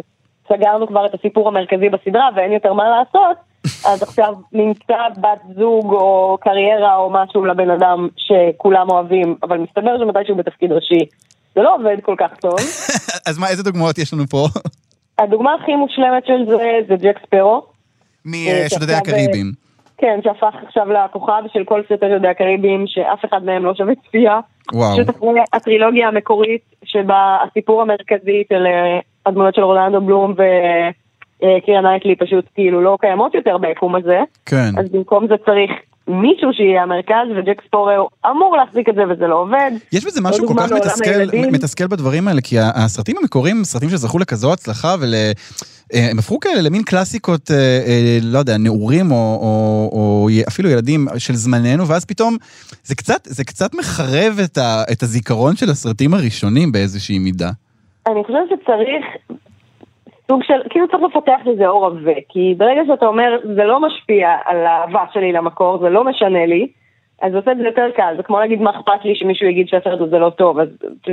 סגרנו כבר את הסיפור המרכזי בסדרה ואין יותר מה לעשות, אז עכשיו נמצא בת זוג או קריירה או משהו לבן אדם שכולם אוהבים, אבל מסתבר שמתישהו בתפקיד ראשי זה לא עובד כל כך טוב. אז מה, איזה דוגמאות יש לנו פה? הדוגמה הכי מושלמת של זה זה ג'ק ספארו. משודדי שעכשיו, הקריבים. כן, שהפך עכשיו לכוכב של כל סרטי שודדי הקריבים, שאף אחד מהם לא שווה צפייה. וואו. פשוט אחרי הטרילוגיה המקורית, שבה הסיפור המרכזי של אה, הדמויות של אורלנדו בלום וקירה נייטלי פשוט כאילו לא קיימות יותר ביקום הזה. כן. אז במקום זה צריך מישהו שיהיה המרכז, וג'ק ספארו אמור להחזיק את זה וזה לא עובד. יש בזה משהו כל דוגמה כך מתסכל. מתסכל בדברים האלה, כי הסרטים המקוריים סרטים שזכו לכזו הצלחה ול... אה, הם הפכו כאלה למין קלאסיקות, אה, אה, לא יודע, נעורים או, או, או אפילו ילדים של זמננו, ואז פתאום זה קצת, זה קצת מחרב את, ה, את הזיכרון של הסרטים הראשונים באיזושהי מידה. אני חושבת שצריך סוג של, כאילו צריך לפתח לזה אור עבה, כי ברגע שאתה אומר, זה לא משפיע על האהבה שלי למקור, זה לא משנה לי, אז זה עושה את זה יותר קל, זה כמו להגיד מה אכפת לי שמישהו יגיד שהסרט הזה לא טוב, אז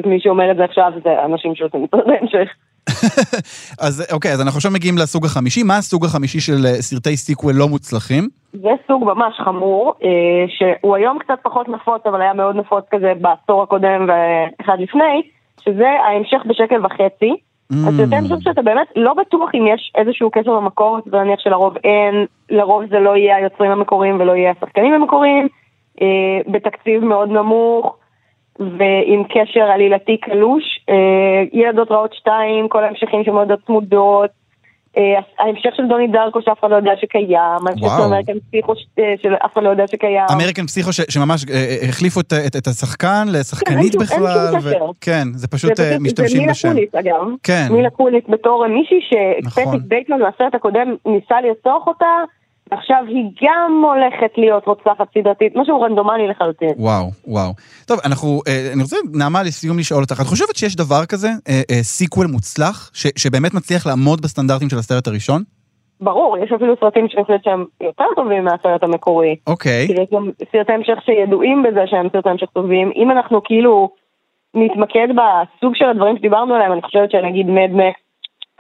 מי שאומר את זה עכשיו זה אנשים שעושים את זה בהמשך. אז אוקיי, אז אנחנו עכשיו מגיעים לסוג החמישי, מה הסוג החמישי של אה, סרטי סיקוול לא מוצלחים? זה סוג ממש חמור, אה, שהוא היום קצת פחות נפוץ, אבל היה מאוד נפוץ כזה בעשור הקודם ואחד לפני, שזה ההמשך בשקל וחצי. אז יותר משום שאתה באמת לא בטוח אם יש איזשהו קשר במקור, ונניח שלרוב אין, לרוב זה לא יהיה היוצרים המקוריים ולא יהיה השחקנים המקוריים, אה, בתקציב מאוד נמוך ועם קשר עלילתי קלוש. אה, ילדות רעות 2, כל ההמשכים שמאוד צמודות, ההמשך של דוני דרקו שאף אחד לא יודע שקיים, ההמשך של. אמריקן פסיכו אה, שאף אחד לא יודע שקיים. אמריקן פסיכו שממש אה, אה, החליפו את, השחקן כן, לשחקנית שום בכלל. כן, זה פשוט אה, משתמשים זה מילה בשם. קוניס אגב. כן. מילה קוניס בתור מישהי נכון. שפטריק בייטמן מהסרט הקודם ניסה לרצוח אותה, עכשיו היא גם הולכת להיות רוצחת סדרתית, משהו רנדומלי לחלוטין. וואו, וואו. טוב, אנחנו, אה, אני רוצה, נעמה, לסיום לשאול אותך, את חושבת שיש דבר כזה, אה, אה, סיקוול מוצלח, ש, שבאמת מצליח לעמוד בסטנדרטים של הסרט הראשון? ברור, יש אפילו סרטים שאני חושבת שהם יותר טובים מהסרט המקורי. אוקיי. כאילו, יש גם סרטי המשך שידועים בזה שהם סרטי המשך טובים. אם אנחנו כאילו נתמקד בסוג של הדברים שדיברנו עליהם, אני חושבת שנגיד מד מקס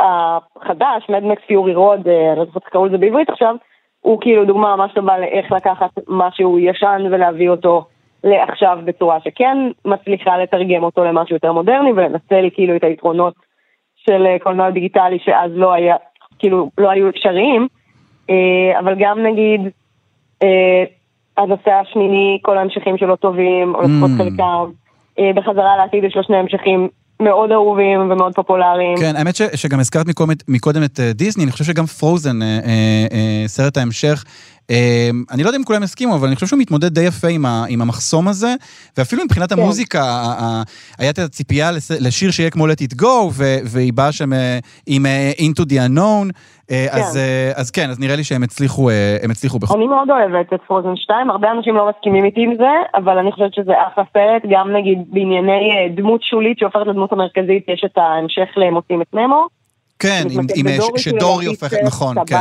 החדש, מדמקס פיורי רוד, אני לא זוכרת איך קראו לזה בעברית עכשיו, הוא כאילו דוגמה ממש טובה לאיך לקחת משהו ישן ולהביא אותו לעכשיו בצורה שכן מצליחה לתרגם אותו למשהו יותר מודרני ולנצל כאילו את היתרונות של אה, קולנוע דיגיטלי שאז לא היה, כאילו לא היו אפשריים, אה, אבל גם נגיד אה, הנושא השמיני, כל ההמשכים שלו טובים, או לפחות Mm. חלקם. בחזרה לעתיד יש לו שני המשכים מאוד אהובים ומאוד פופולריים. כן, האמת ש, שגם הזכרת מקודם, מקודם את אה, דיסני, אני חושב שגם פרוזן, אה, אה, אה, סרט ההמשך, אני לא יודע אם כולם יסכימו, אבל אני חושב שהוא מתמודד די יפה עם, ה, עם המחסום הזה, ואפילו מבחינת כן. המוזיקה, הייתה את הציפייה לשיר שיהיה כמו Let It Go, והיא באה שם אה, עם אה, Into the Unknown, אה, אז, כן. אה, אז כן, אז נראה לי שהם הצליחו, הם הצליחו בכל... אני מאוד אוהבת את פרוזן 2, הרבה אנשים לא מסכימים איתי עם זה, אבל אני חושבת שזה אחלה סרט, גם נגיד בענייני דמות שולית שהופכת לדמות המרכזית, יש את ההמשך למוצאים את נמו. כן, עם, עם, שדורי הופכת, נכון, כן.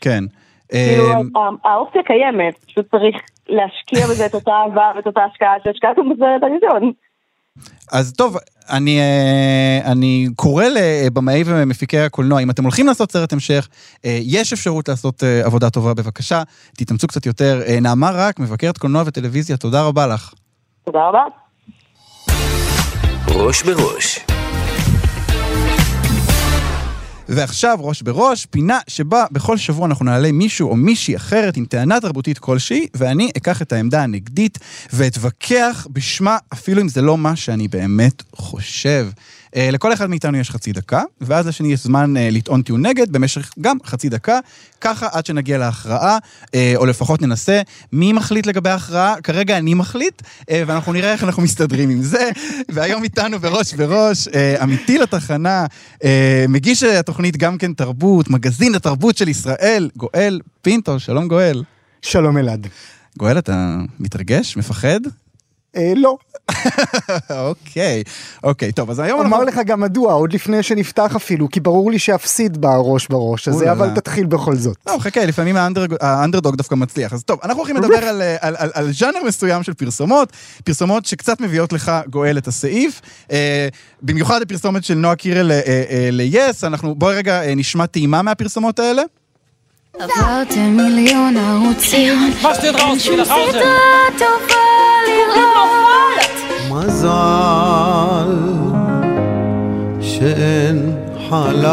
כן. כאילו, ה- האופציה קיימת, פשוט צריך להשקיע בזה את אותה אהבה ואת אותה השקעה שהשקעתם בסרט הראשון. אז טוב, אני, אה, אני קורא לבמאי ומפיקי הקולנוע, אם אתם הולכים לעשות סרט המשך, אה, יש אפשרות לעשות אה, עבודה טובה, בבקשה, תתאמצו קצת יותר. נעמה רק, מבקרת קולנוע וטלוויזיה, תודה רבה לך. תודה רבה. ראש בראש. ועכשיו, ראש בראש, פינה שבה בכל שבוע אנחנו נעלה מישהו או מישהי אחרת עם טענה תרבותית כלשהי, ואני אקח את העמדה הנגדית ואתווכח בשמה, אפילו אם זה לא מה שאני באמת חושב. אה, לכל אחד מאיתנו יש חצי דקה, ואז לשני יש זמן אה, לטעון טיעון נגד במשך גם חצי דקה, ככה עד שנגיע להכרעה, אה, או לפחות ננסה מי מחליט לגבי ההכרעה, כרגע אני מחליט, ואנחנו נראה איך אנחנו מסתדרים עם זה. והיום איתנו בראש בראש, אמיתי לתחנה, מגיש התוכנית גם כן תרבות, מגזין התרבות של ישראל, גואל פינטו, שלום גואל. שלום אלעד. גואל, אתה מתרגש? מפחד? אה, לא. אוקיי, אוקיי, טוב, אז היום אומר לך גם מדוע, עוד לפני שנפתח אפילו, כי ברור לי שאפסיד בראש בראש הזה. אבל תתחיל בכל זאת. לא, חכה, לפעמים האנדר- האנדרדוג דווקא מצליח. אז טוב, אנחנו הולכים לדבר על, אה, על, ז'אנר מסוים של פרסומות, פרסומות שקצת מביאות לך, גואל, את הסעיף. אה, במיוחד הפרסומת של נועה קירל ל-yes, אנחנו, בואי רגע נשמע טעימה מהפרסומות האלה. עברתם מיליון ערוצים, אין שום סיבה טובה. מזל שאין חלב.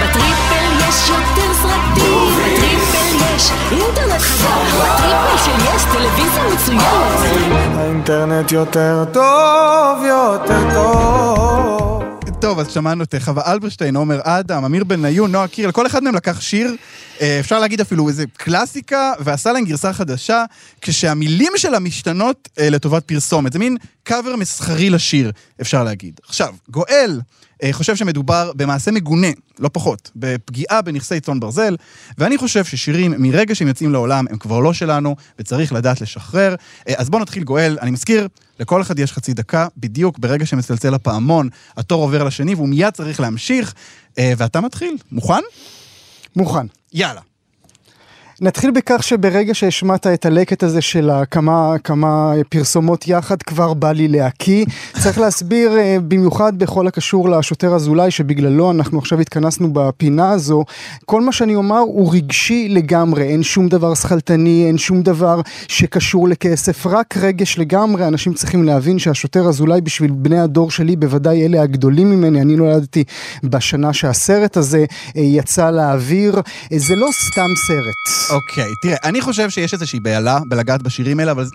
בטריפל יש יותר סרטים, בטריפל יש אינטרנט חזק, בטריפל של יש טלוויזיה מצוינת. האינטרנט יותר טוב, יותר טוב טוב, אז שמענו את אה, חווה אלברשטיין, עומר אדם, אמיר בניון, נועה קירל, כל אחד מהם לקח שיר, אה, אפשר להגיד אפילו איזה קלאסיקה, ועשה להם גרסה חדשה, כשהמילים שלה משתנות אה, לטובת פרסומת. זה מין קאבר מסחרי לשיר, אפשר להגיד. עכשיו, גואל חושב שמדובר במעשה מגונה, לא פחות, בפגיעה בנכסי צאן ברזל, ואני חושב ששירים, מרגע שהם יוצאים לעולם, הם כבר לא שלנו, וצריך לדעת לשחרר. אה, אז בואו נתחיל, גואל. אני מזכיר, לכל אחד יש חצי דקה, בדיוק ברגע שמצלצל הפעמון, התור עובר לשני, והוא מיד צריך להמשיך, אה, ואתה מתחיל. מוכן? מוכן. יאללה. נתחיל בכך שברגע שהשמעת את הלקט הזה של הכמה כמה פרסומות יחד, כבר בא לי להקיא. צריך להסביר אה, במיוחד בכל הקשור לשוטר אזולאי, שבגללו אנחנו עכשיו התכנסנו בפינה הזו. כל מה שאני אומר הוא רגשי לגמרי, אין שום דבר שכלתני, אין שום דבר שקשור לכסף, רק רגש לגמרי. אנשים צריכים להבין שהשוטר אזולאי בשביל בני הדור שלי, בוודאי אלה הגדולים ממני, אני נולדתי בשנה שהסרט הזה אה, יצא לאוויר. אה, זה לא סתם סרט. אוקיי, תראה, אני חושב שיש איזושהי בהלה בלגעת בשירים האלה, אבל זה,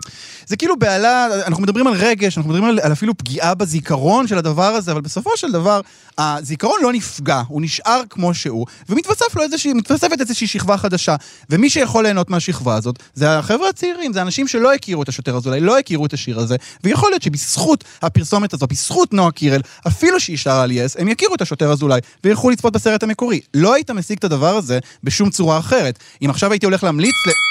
זה כאילו בהלה, אנחנו מדברים על רגש, אנחנו מדברים על, על אפילו פגיעה בזיכרון של הדבר הזה, אבל בסופו של דבר, הזיכרון לא נפגע, הוא נשאר כמו שהוא, ומתווסף לו איזושהי, איזושהי שכבה חדשה, ומי שיכול ליהנות מהשכבה הזאת, זה החבר'ה הצעירים, זה אנשים שלא הכירו את השוטר אולי לא הכירו את השיר הזה, ויכול להיות שבזכות הפרסומת הזו, בזכות נועה קירל, אפילו שהיא שרה על יס, הם יכירו את השוטר אזולאי, וילכו לצפות בסרט המקורי. לא היית משיג את הדבר הזה בשום צורה אחרת. אם עכשיו הייתי הולך להמליץ ל...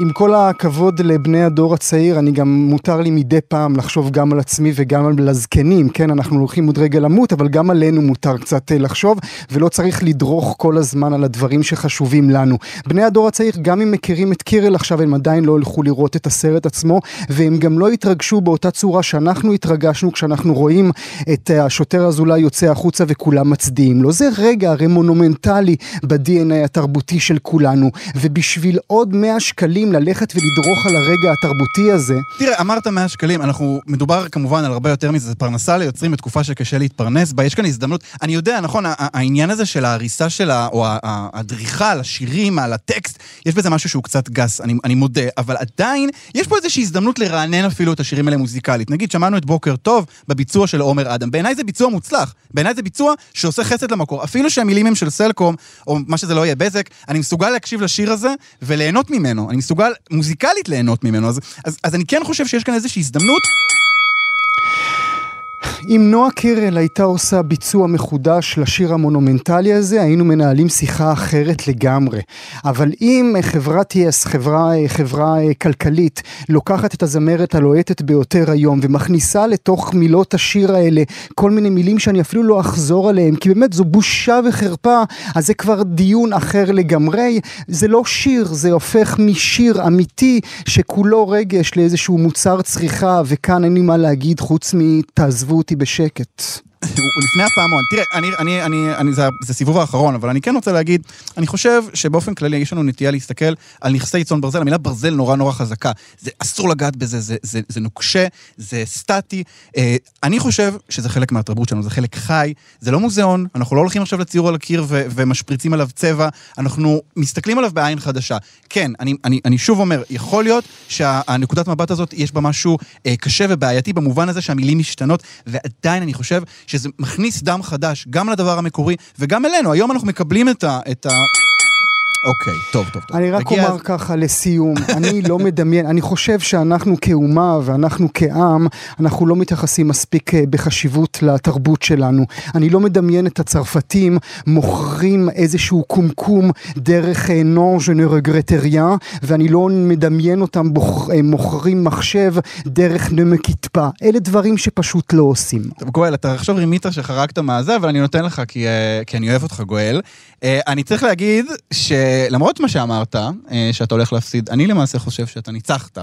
עם כל הכבוד לבני הדור הצעיר, אני גם מותר לי מדי פעם לחשוב גם על עצמי וגם על הזקנים, כן, אנחנו הולכים עוד רגע למות, אבל גם עלינו מותר קצת אה, לחשוב, ולא צריך לדרוך כל הזמן על הדברים שחשובים לנו. בני הדור הצעיר, גם אם מכירים את קירל עכשיו, הם עדיין לא הלכו לראות את הסרט עצמו, והם גם לא התרגשו באותה צורה שאנחנו התרגשנו כשאנחנו רואים את אה, השוטר אזולאי יוצא החוצה וכולם מצדיעים לו. זה רגע הרי מונומנטלי ב-DNA התרבותי של כולנו, ובשביל עוד 100 שקלים שקלים ללכת ולדרוך על הרגע התרבותי הזה. תראה, אמרת 100 שקלים, אנחנו, מדובר כמובן על הרבה יותר מזה, זה פרנסה ליוצרים בתקופה שקשה להתפרנס בה, יש כאן הזדמנות, אני יודע, נכון, העניין הזה של ההריסה של ה... או הדריכה על השירים, על הטקסט, יש בזה משהו שהוא קצת גס, אני, אני מודה, אבל עדיין, יש פה איזושהי הזדמנות לרענן אפילו את השירים האלה מוזיקלית. נגיד, שמענו את בוקר טוב בביצוע של עומר אדם, בעיניי זה ביצוע מוצלח, בעיניי זה ביצוע שעושה חסד למקור, אפילו שהמילים הם של סלקום, או מה שזה לא יהיה, בזק, אני מסוגל להקשיב לשיר הזה וליהנות ממנו, אני מסוגל מוזיקלית ליהנות ממנו, אז, אז, אז אני כן חושב שיש כאן איזושהי הזדמנות אם נועה קירל הייתה עושה ביצוע מחודש לשיר המונומנטלי הזה, היינו מנהלים שיחה אחרת לגמרי. אבל אם חברת יס, חברה, חברה כלכלית, לוקחת את הזמרת הלוהטת ביותר היום ומכניסה לתוך מילות השיר האלה כל מיני מילים שאני אפילו לא אחזור עליהם, כי באמת זו בושה וחרפה, אז זה כבר דיון אחר לגמרי. זה לא שיר, זה הופך משיר אמיתי שכולו רגש לאיזשהו מוצר צריכה, וכאן אין לי מה להגיד חוץ מתעזבו אותי בשקט. הוא לפני הפעמון. תראה, אני, אני, אני, אני, זה, זה סיבוב האחרון, אבל אני כן רוצה להגיד, אני חושב שבאופן כללי יש לנו נטייה להסתכל על נכסי צאן ברזל, המילה ברזל נורא נורא חזקה. זה אסור לגעת בזה, זה, זה, זה נוקשה, זה סטטי. אה, אני חושב שזה חלק מהתרבות שלנו, זה חלק חי, זה לא מוזיאון, אנחנו לא הולכים עכשיו לציור על הקיר ו, ומשפריצים עליו צבע, אנחנו מסתכלים עליו בעין חדשה. כן, אני, אני, אני שוב אומר, יכול להיות שהנקודת מבט הזאת, יש בה משהו אה, קשה ובעייתי במובן הזה שהמילים משתנות, ועדיין אני חושב שזה מכניס דם חדש גם לדבר המקורי וגם אלינו. היום אנחנו מקבלים את ה... את ה... אוקיי, טוב, טוב, טוב. אני רק אומר הז- ככה לסיום, אני לא מדמיין, אני חושב שאנחנו כאומה ואנחנו כעם, אנחנו לא מתייחסים מספיק אה, בחשיבות לתרבות שלנו. אני לא מדמיין את הצרפתים מוכרים איזשהו קומקום דרך אה, ne regrette rien, ואני לא מדמיין אותם בוח, אה, מוכרים מחשב דרך pas. אלה דברים שפשוט לא עושים. טוב, גואל, אתה עכשיו רימית שחרגת מהזה, אבל אני נותן לך כי, אה, כי אני אוהב אותך, גואל. אה, אני צריך להגיד שלמרות מה שאמרת, אה, שאתה הולך להפסיד, אני למעשה חושב שאתה ניצחת,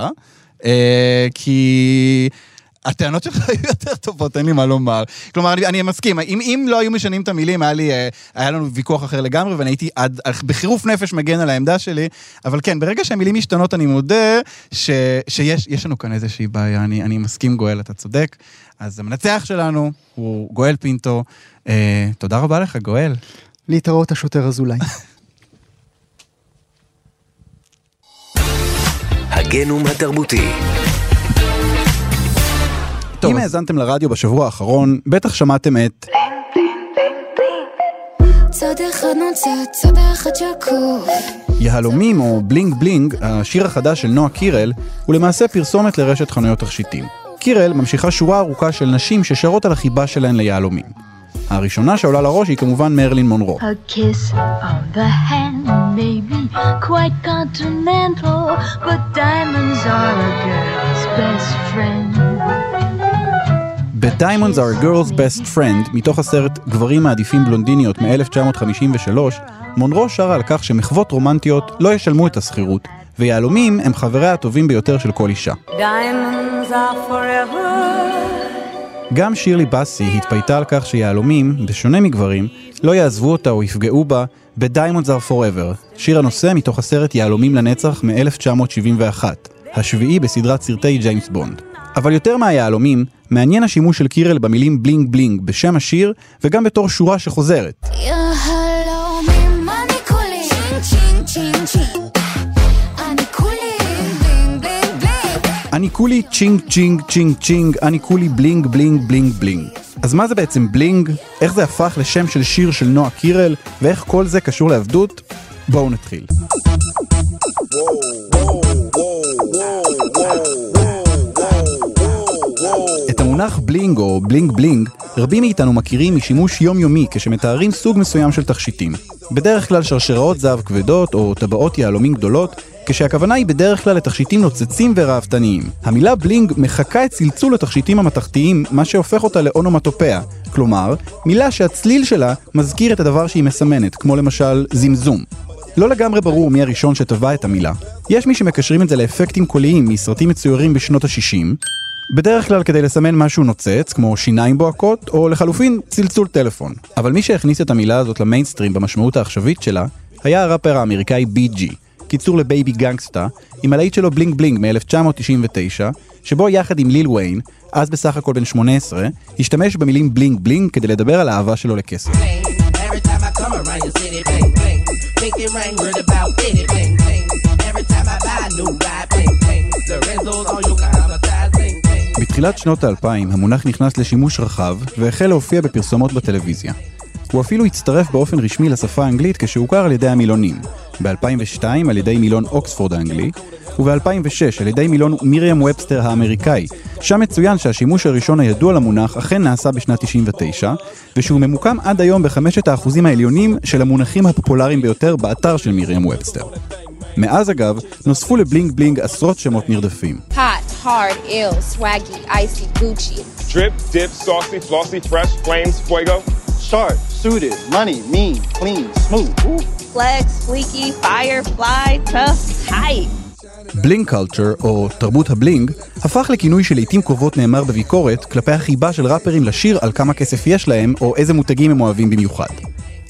אה, כי... הטענות שלך היו יותר טובות, אין לי מה לומר. כלומר, אני, אני מסכים, אם, אם לא היו משנים את המילים, היה, לי, היה לנו ויכוח אחר לגמרי, ואני הייתי עד, בחירוף נפש מגן על העמדה שלי, אבל כן, ברגע שהמילים משתנות, אני מודה ש, שיש יש לנו כאן איזושהי בעיה, אני, אני מסכים, גואל, אתה צודק. אז המנצח שלנו הוא גואל פינטו. אה, תודה רבה לך, גואל. להתראות השוטר אזולאי. הגנום התרבותי. אם האזנתם לרדיו בשבוע האחרון, בטח שמעתם את צד אחד נוצץ, צד אחד שקוף. יהלומים או בלינג בלינג, השיר החדש של נועה קירל, הוא למעשה פרסומת לרשת חנויות תכשיטים. קירל ממשיכה שורה ארוכה של נשים ששרות על החיבה שלהן ליהלומים. הראשונה שעולה לראש היא כמובן מרלין מונרו. A kiss on the hand may be quite continental, but diamonds are a girl's best friend. ב-Diamonds are a girl's best friend, מתוך הסרט גברים מעדיפים בלונדיניות מ-1953, מונרו שרה על כך שמחוות רומנטיות לא ישלמו את השכירות, ויהלומים הם חבריה הטובים ביותר של כל אישה. Diamonds are forever. גם שירלי בסי התפייטה על כך שיהלומים, בשונה מגברים, לא יעזבו אותה או יפגעו בה ב-Diamonds are Forever, שיר הנושא מתוך הסרט יהלומים לנצח מ-1971, השביעי בסדרת סרטי ג'יימס בונד. אבל יותר מהיהלומים, מעניין השימוש של קירל במילים בלינג בלינג בשם השיר, וגם בתור שורה שחוזרת. יהלומים, אני כולי צ'ינג צ'ינג צ'ינג צ'ינג, אני כולי בלינג בלינג בלינג בלינג. אז מה זה בעצם בלינג? איך זה הפך לשם של שיר של נועה קירל? ואיך כל זה קשור לעבדות? בואו נתחיל. את המונח בלינג או בלינג בלינג, רבים מאיתנו מכירים משימוש יומיומי כשמתארים סוג מסוים של תכשיטים. בדרך כלל שרשראות זהב כבדות או טבעות יהלומים גדולות, כשהכוונה היא בדרך כלל לתכשיטים נוצצים וראוותניים. המילה בלינג מחקה את צלצול התכשיטים המתכתיים, מה שהופך אותה לאונומטופיה. כלומר, מילה שהצליל שלה מזכיר את הדבר שהיא מסמנת, כמו למשל זמזום. לא לגמרי ברור מי הראשון שטבע את המילה. יש מי שמקשרים את זה לאפקטים קוליים מסרטים מצוירים בשנות ה-60, בדרך כלל כדי לסמן משהו נוצץ, כמו שיניים בוהקות, או לחלופין צלצול טלפון. אבל מי שהכניס את המילה הזאת למיינסטרים במשמעות העכשווית שלה, היה הראפר האמריקאי בי.ג'י. קיצור לבייבי גנגסטה, עם הלהיט שלו Bling Bling מ-1999, שבו יחד עם ליל ויין, אז בסך הכל בן 18, השתמש במילים בלינג בלינג כדי לדבר על האהבה שלו לכסף. בתחילת שנות האלפיים המונח נכנס לשימוש רחב והחל להופיע בפרסומות בטלוויזיה. הוא אפילו הצטרף באופן רשמי לשפה האנגלית כשהוכר על ידי המילונים, ב-2002 על ידי מילון אוקספורד האנגלי, וב-2006 על ידי מילון מיריאם ובסטר האמריקאי, שם מצוין שהשימוש הראשון הידוע למונח אכן נעשה בשנת 99, ושהוא ממוקם עד היום בחמשת האחוזים העליונים של המונחים הפופולריים ביותר באתר של מיריאם ובסטר. מאז אגב, נוספו לבלינג בלינג עשרות שמות נרדפים. Hot, hard, ill, swaggy, icy, Gucci. Drip, dip, saucy, flossy, fresh, flames, fuego. Sharp, suited, money, mean, clean, smooth. Ooh. Flex, fleeky, fire, fly, tough, tight. bling culture, או תרבות הבלינג, הפך לכינוי שלעיתים קרובות נאמר בביקורת כלפי החיבה של ראפרים לשיר על כמה כסף יש להם, או איזה מותגים הם אוהבים במיוחד.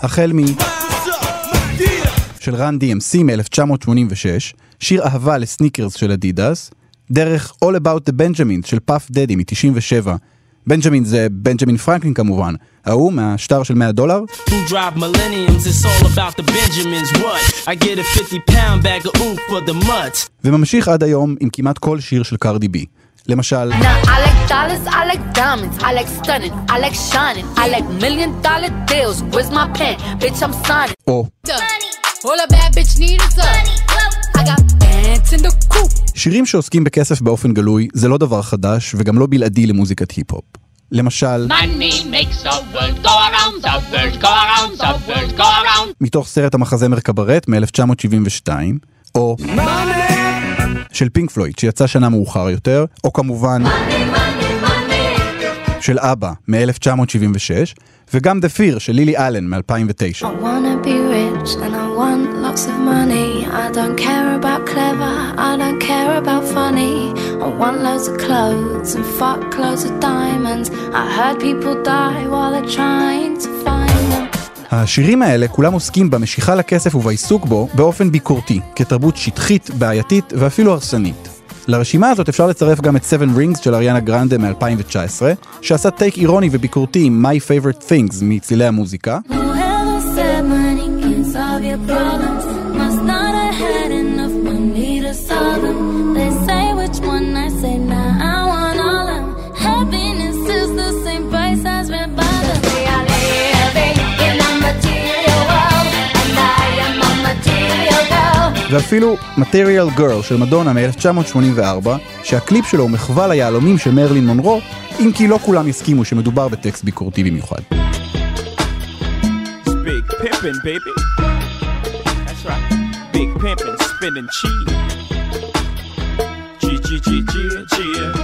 החל מ... של Run DMC מ-1986, שיר אהבה לסניקרס של אדידס, דרך All About the Benjamins של פאף דדי מ-97. בנג'מין זה בנג'מין פרנקלין כמובן, ההוא מהשטר של 100 דולר, Who drive millenniums? It's all about the Benjamins. What? I get a 50 pound bag of oomph for the mutts. וממשיך עד היום עם כמעט כל שיר של קרדי בי. למשל. או All a bad bitch need is a. שירים שעוסקים בכסף באופן גלוי זה לא דבר חדש וגם לא בלעדי למוזיקת היפ-הופ. למשל, Money makes the world go around, the world go around, the world go around. מתוך סרט המחזמר קברט מ-1972, או של פינק פלויד שיצא שנה מאוחר יותר, או כמובן של אבא מ-1976, וגם The Fear של לילי אלן מ-2009. I wanna be rich and I want lots of money. I don't care about clever, I don't care about funny. I want loads of clothes and fuck loads of diamonds. I heard people die while they're trying to find them. השירים האלה כולם עוסקים במשיכה לכסף ובעיסוק בו באופן ביקורתי, כתרבות שטחית, בעייתית ואפילו הרסנית. לרשימה הזאת אפשר לצרף גם את 7 Rings של אריאנה גרנדה מ-2019, שעשה טייק אירוני וביקורתי עם My Favorite Things מצלילי המוזיקה, Whoever said money can solve your problems ואפילו Material Girl של מדונה מ-1984, שהקליפ שלו הוא מחווה ליהלומים של מרלין מונרו, אם כי לא כולם יסכימו שמדובר בטקסט ביקורתי במיוחד. Big pimpin', baby. That's right. Big pimpin', spendin' cheese.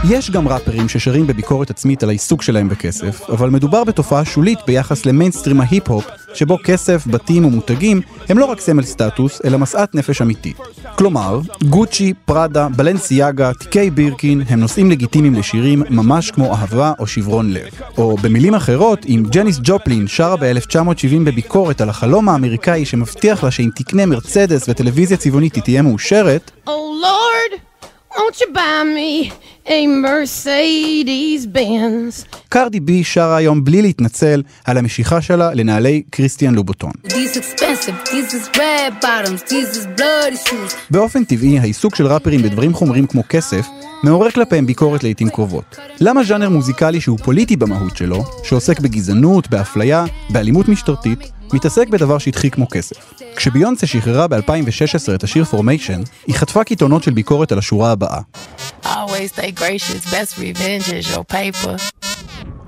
יש גם ראפרים ששרים בביקורת עצמית על העיסוק שלהם בכסף, אבל מדובר בתופעה שולית ביחס למיינסטרים ההיפ-הופ, שבו כסף, בתים ומותגים הם לא רק סמל סטטוס, אלא משאת נפש אמיתית. כלומר, גוצ'י, פראדה, בלנסיאגה, תיקי בירקין הם נושאים לגיטימיים לשירים ממש כמו אהבה או שברון לב. או במילים אחרות, אם ג'ניס ג'ופלין שרה ב-1970 בביקורת על החלום האמריקאי שמבטיח לה שאם תקנה מרצדס וטלוויזיה צבעונית היא תהיה מאושרת, Oh Lord, won't you buy me a Mercedes Benz? קרדי בי שרה היום בלי להתנצל על המשיכה שלה לנעלי קריסטיאן לובוטון. These expensive, these is red bottoms, these is bloody shoes. באופן טבעי, העיסוק של ראפרים בדברים חומרים כמו כסף, מעורר כלפיהם ביקורת לעיתים קרובות. למה ז'אנר מוזיקלי שהוא פוליטי במהות שלו, שעוסק בגזענות, באפליה, באלימות משטרתית, מתעסק בדבר שטחי כמו כסף? כשביונסה שחררה ב-2016 את השיר פורמיישן, היא חטפה קיתונות של ביקורת על השורה הבאה.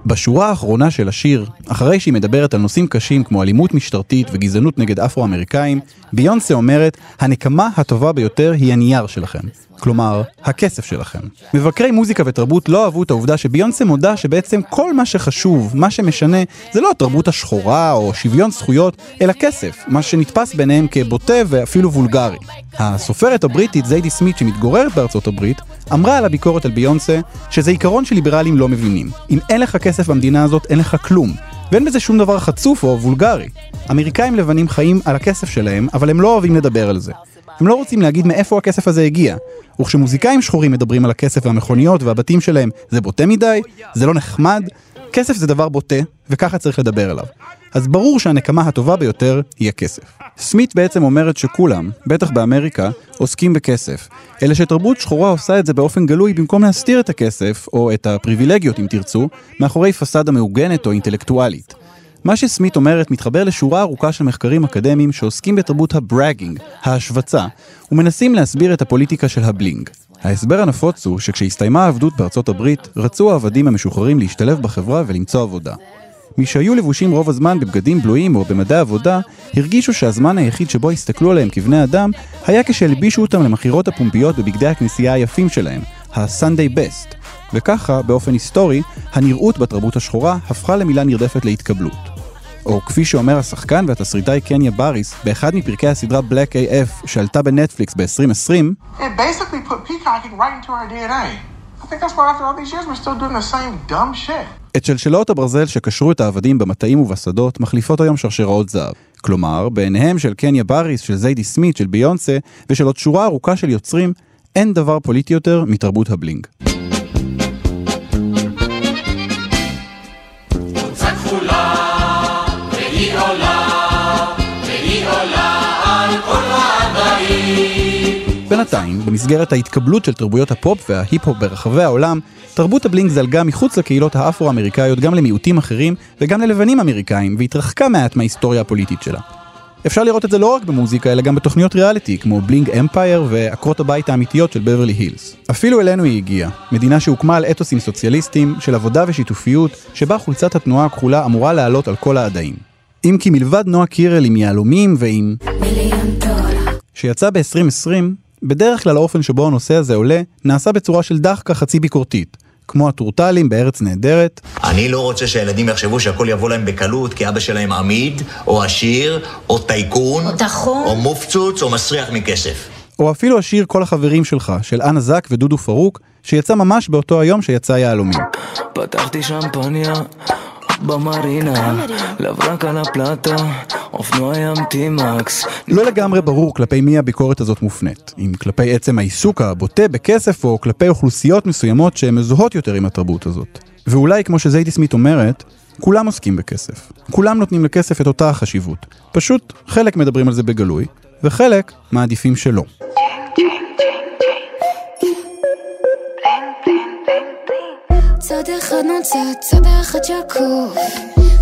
בשורה האחרונה של השיר, אחרי שהיא מדברת על נושאים קשים כמו אלימות משטרתית וגזענות נגד אפרו-אמריקאים, ביונסה אומרת, הנקמה הטובה ביותר היא הנייר שלכם. כלומר, הכסף שלכם. מבקרי מוזיקה ותרבות לא אהבו את העובדה שביונסה מודה שבעצם כל מה שחשוב, מה שמשנה, זה לא התרבות השחורה או שוויון זכויות, אלא כסף, מה שנתפס ביניהם כבוטה ואפילו וולגרי. הסופרת הבריטית זיידי סמית שמתגוררת בארצות הברית, אמרה על הביקורת על ביונסה שזה עיקרון שליברלים לא מבינים. אם אין לך כסף במדינה הזאת, אין לך כלום. ואין בזה שום דבר חצוף או וולגרי. אמריקאים לבנים חיים על הכסף שלהם, אבל הם לא אוהבים לדבר על זה. הם לא רוצים להגיד מאיפה הכסף הזה הגיע. וכשמוזיקאים שחורים מדברים על הכסף והמכוניות והבתים שלהם, זה בוטה מדי? זה לא נחמד? כסף זה דבר בוטה, וככה צריך לדבר עליו. אז ברור שהנקמה הטובה ביותר היא הכסף. סמית בעצם אומרת שכולם, בטח באמריקה, עוסקים בכסף. אלא שתרבות שחורה עושה את זה באופן גלוי במקום להסתיר את הכסף, או את הפריבילגיות אם תרצו, מאחורי פסאדה מעוגנת או אינטלקטואלית. מה שסמית אומרת מתחבר לשורה ארוכה של מחקרים אקדמיים שעוסקים בתרבות הבראגינג, ההשווצה, ומנסים להסביר את הפוליטיקה של הבלינג. ההסבר הנפוץ הוא שכשהסתיימה העבדות בארצות הברית, רצו העבדים המשוחררים להשתלב בחברה ולמצוא עבודה. מי שהיו לבושים רוב הזמן בבגדים בלויים או במדי עבודה, הרגישו שהזמן היחיד שבו הסתכלו עליהם כבני אדם, היה כשהלבישו אותם למכירות הפומביות בבגדי הכנסייה היפים שלהם, ה-Sunday Best. וככה, באופן היסטורי, הנראות בתרבות השחורה הפכה למילה נרדפת להתקבלות. או כפי שאומר השחקן והתסריטאי קניה בריס, באחד מפרקי הסדרה Black AF שעלתה בנטפליקס ב-2020, It basically put peacocking right את שלשלות הברזל שקשרו את העבדים במטעים ובשדות מחליפות היום שרשראות זהב. כלומר, בעיניהם של קניה בריס, של זיידי סמית, של ביונסה, ושל עוד שורה ארוכה של יוצרים, אין דבר פוליטי יותר מתרבות הבלינג. בינתיים, במסגרת ההתקבלות של תרבויות הפופ וההיפ-הופ ברחבי העולם, תרבות הבלינג זלגה מחוץ לקהילות האפרו-אמריקאיות גם למיעוטים אחרים וגם ללבנים אמריקאים, והתרחקה מעט מההיסטוריה הפוליטית שלה. אפשר לראות את זה לא רק במוזיקה, אלא גם בתוכניות ריאליטי, כמו בלינג אמפייר ועקרות הבית האמיתיות של בברלי הילס. אפילו אלינו היא הגיעה, מדינה שהוקמה על אתוסים סוציאליסטיים, של עבודה ושיתופיות, שבה חולצת התנועה הכחולה אמורה לעלות על כל העדיים. אם כי מלבד נועה קירל עם יהלומים ועם... שיצא ב-2020, בדרך כלל האופן שבו הנושא הזה עולה, נעשה בצורה של דחקה חצי ביקורתית. כמו הטורטלים בארץ נהדרת, אני לא רוצה שהילדים יחשבו שהכל יבוא להם בקלות, כי אבא שלהם עמיד, או עשיר, או טייקון, או טחון. או מופצוץ, או מסריח מכסף. או אפילו השיר כל החברים שלך, של אנה זק ודודו פרוק, שיצא ממש באותו היום שיצא יהלומים. פתחתי שמפניה במרינה, לברק על הפלטה, אופנוע ים טימקס. לא לגמרי ברור כלפי מי הביקורת הזאת מופנית, אם כלפי עצם העיסוק הבוטה בכסף או כלפי אוכלוסיות מסוימות שהן מזוהות יותר עם התרבות הזאת. ואולי כמו שזיידי סמית אומרת, כולם עוסקים בכסף. כולם נותנים לכסף את אותה החשיבות. פשוט חלק מדברים על זה בגלוי, וחלק מעדיפים שלא. צד אחד נוצץ, צד אחד שקוף.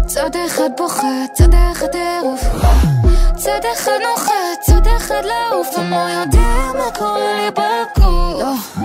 צד אחד בוכה, צד אחד טירוף צד אחד נוחת, צד אחד לעוף. אני לא יודע מה קורה לי בגוף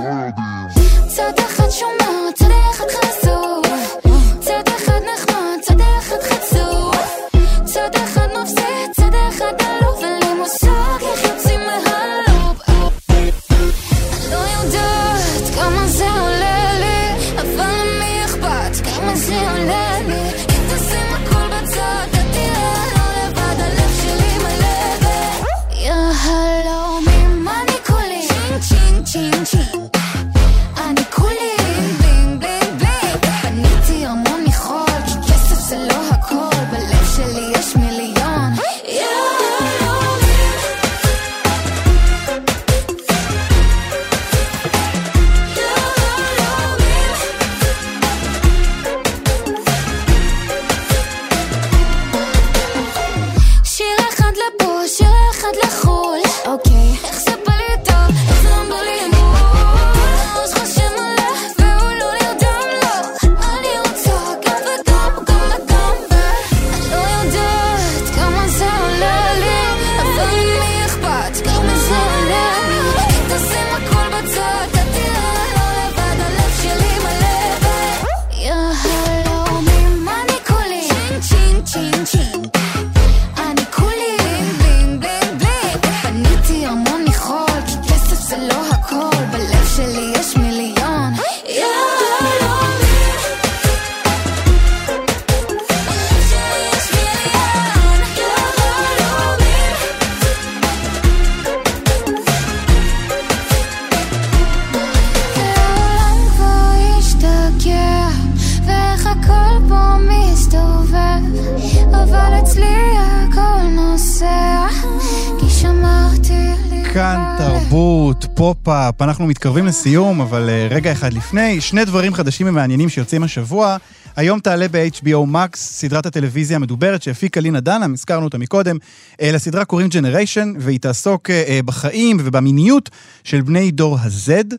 פופ-אפ, אנחנו מתקרבים לסיום, אבל אה, רגע אחד לפני, שני דברים חדשים ומעניינים שיוצאים השבוע. היום תעלה ב-HBO Max סדרת הטלוויזיה המדוברת שהפיקה לינה דנהאם, הזכרנו אותה מקודם. אה, לסדרה קוראים Generation, והיא תעסוק אה, בחיים ובמיניות של בני דור ה-Z,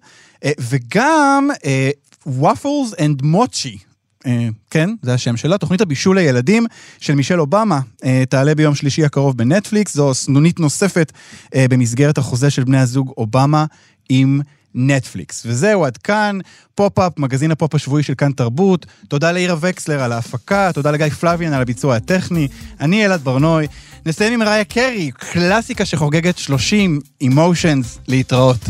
וגם Waffles and Mochi. כן, זה השם שלה, תוכנית הבישול לילדים של מישל אובמה תעלה ביום שלישי הקרוב בנטפליקס, זו סנונית נוספת במסגרת החוזה של בני הזוג אובמה עם נטפליקס. וזהו, עד כאן, פופ-אפ, מגזין הפופ השבועי של כאן תרבות. תודה לאירה וקסלר על ההפקה, תודה לגיא פלוויאן על הביצוע הטכני. אני אלעד ברנוי. נסיים עם מריה קרי, קלאסיקה שחוגגת 30, Emotions, להתראות.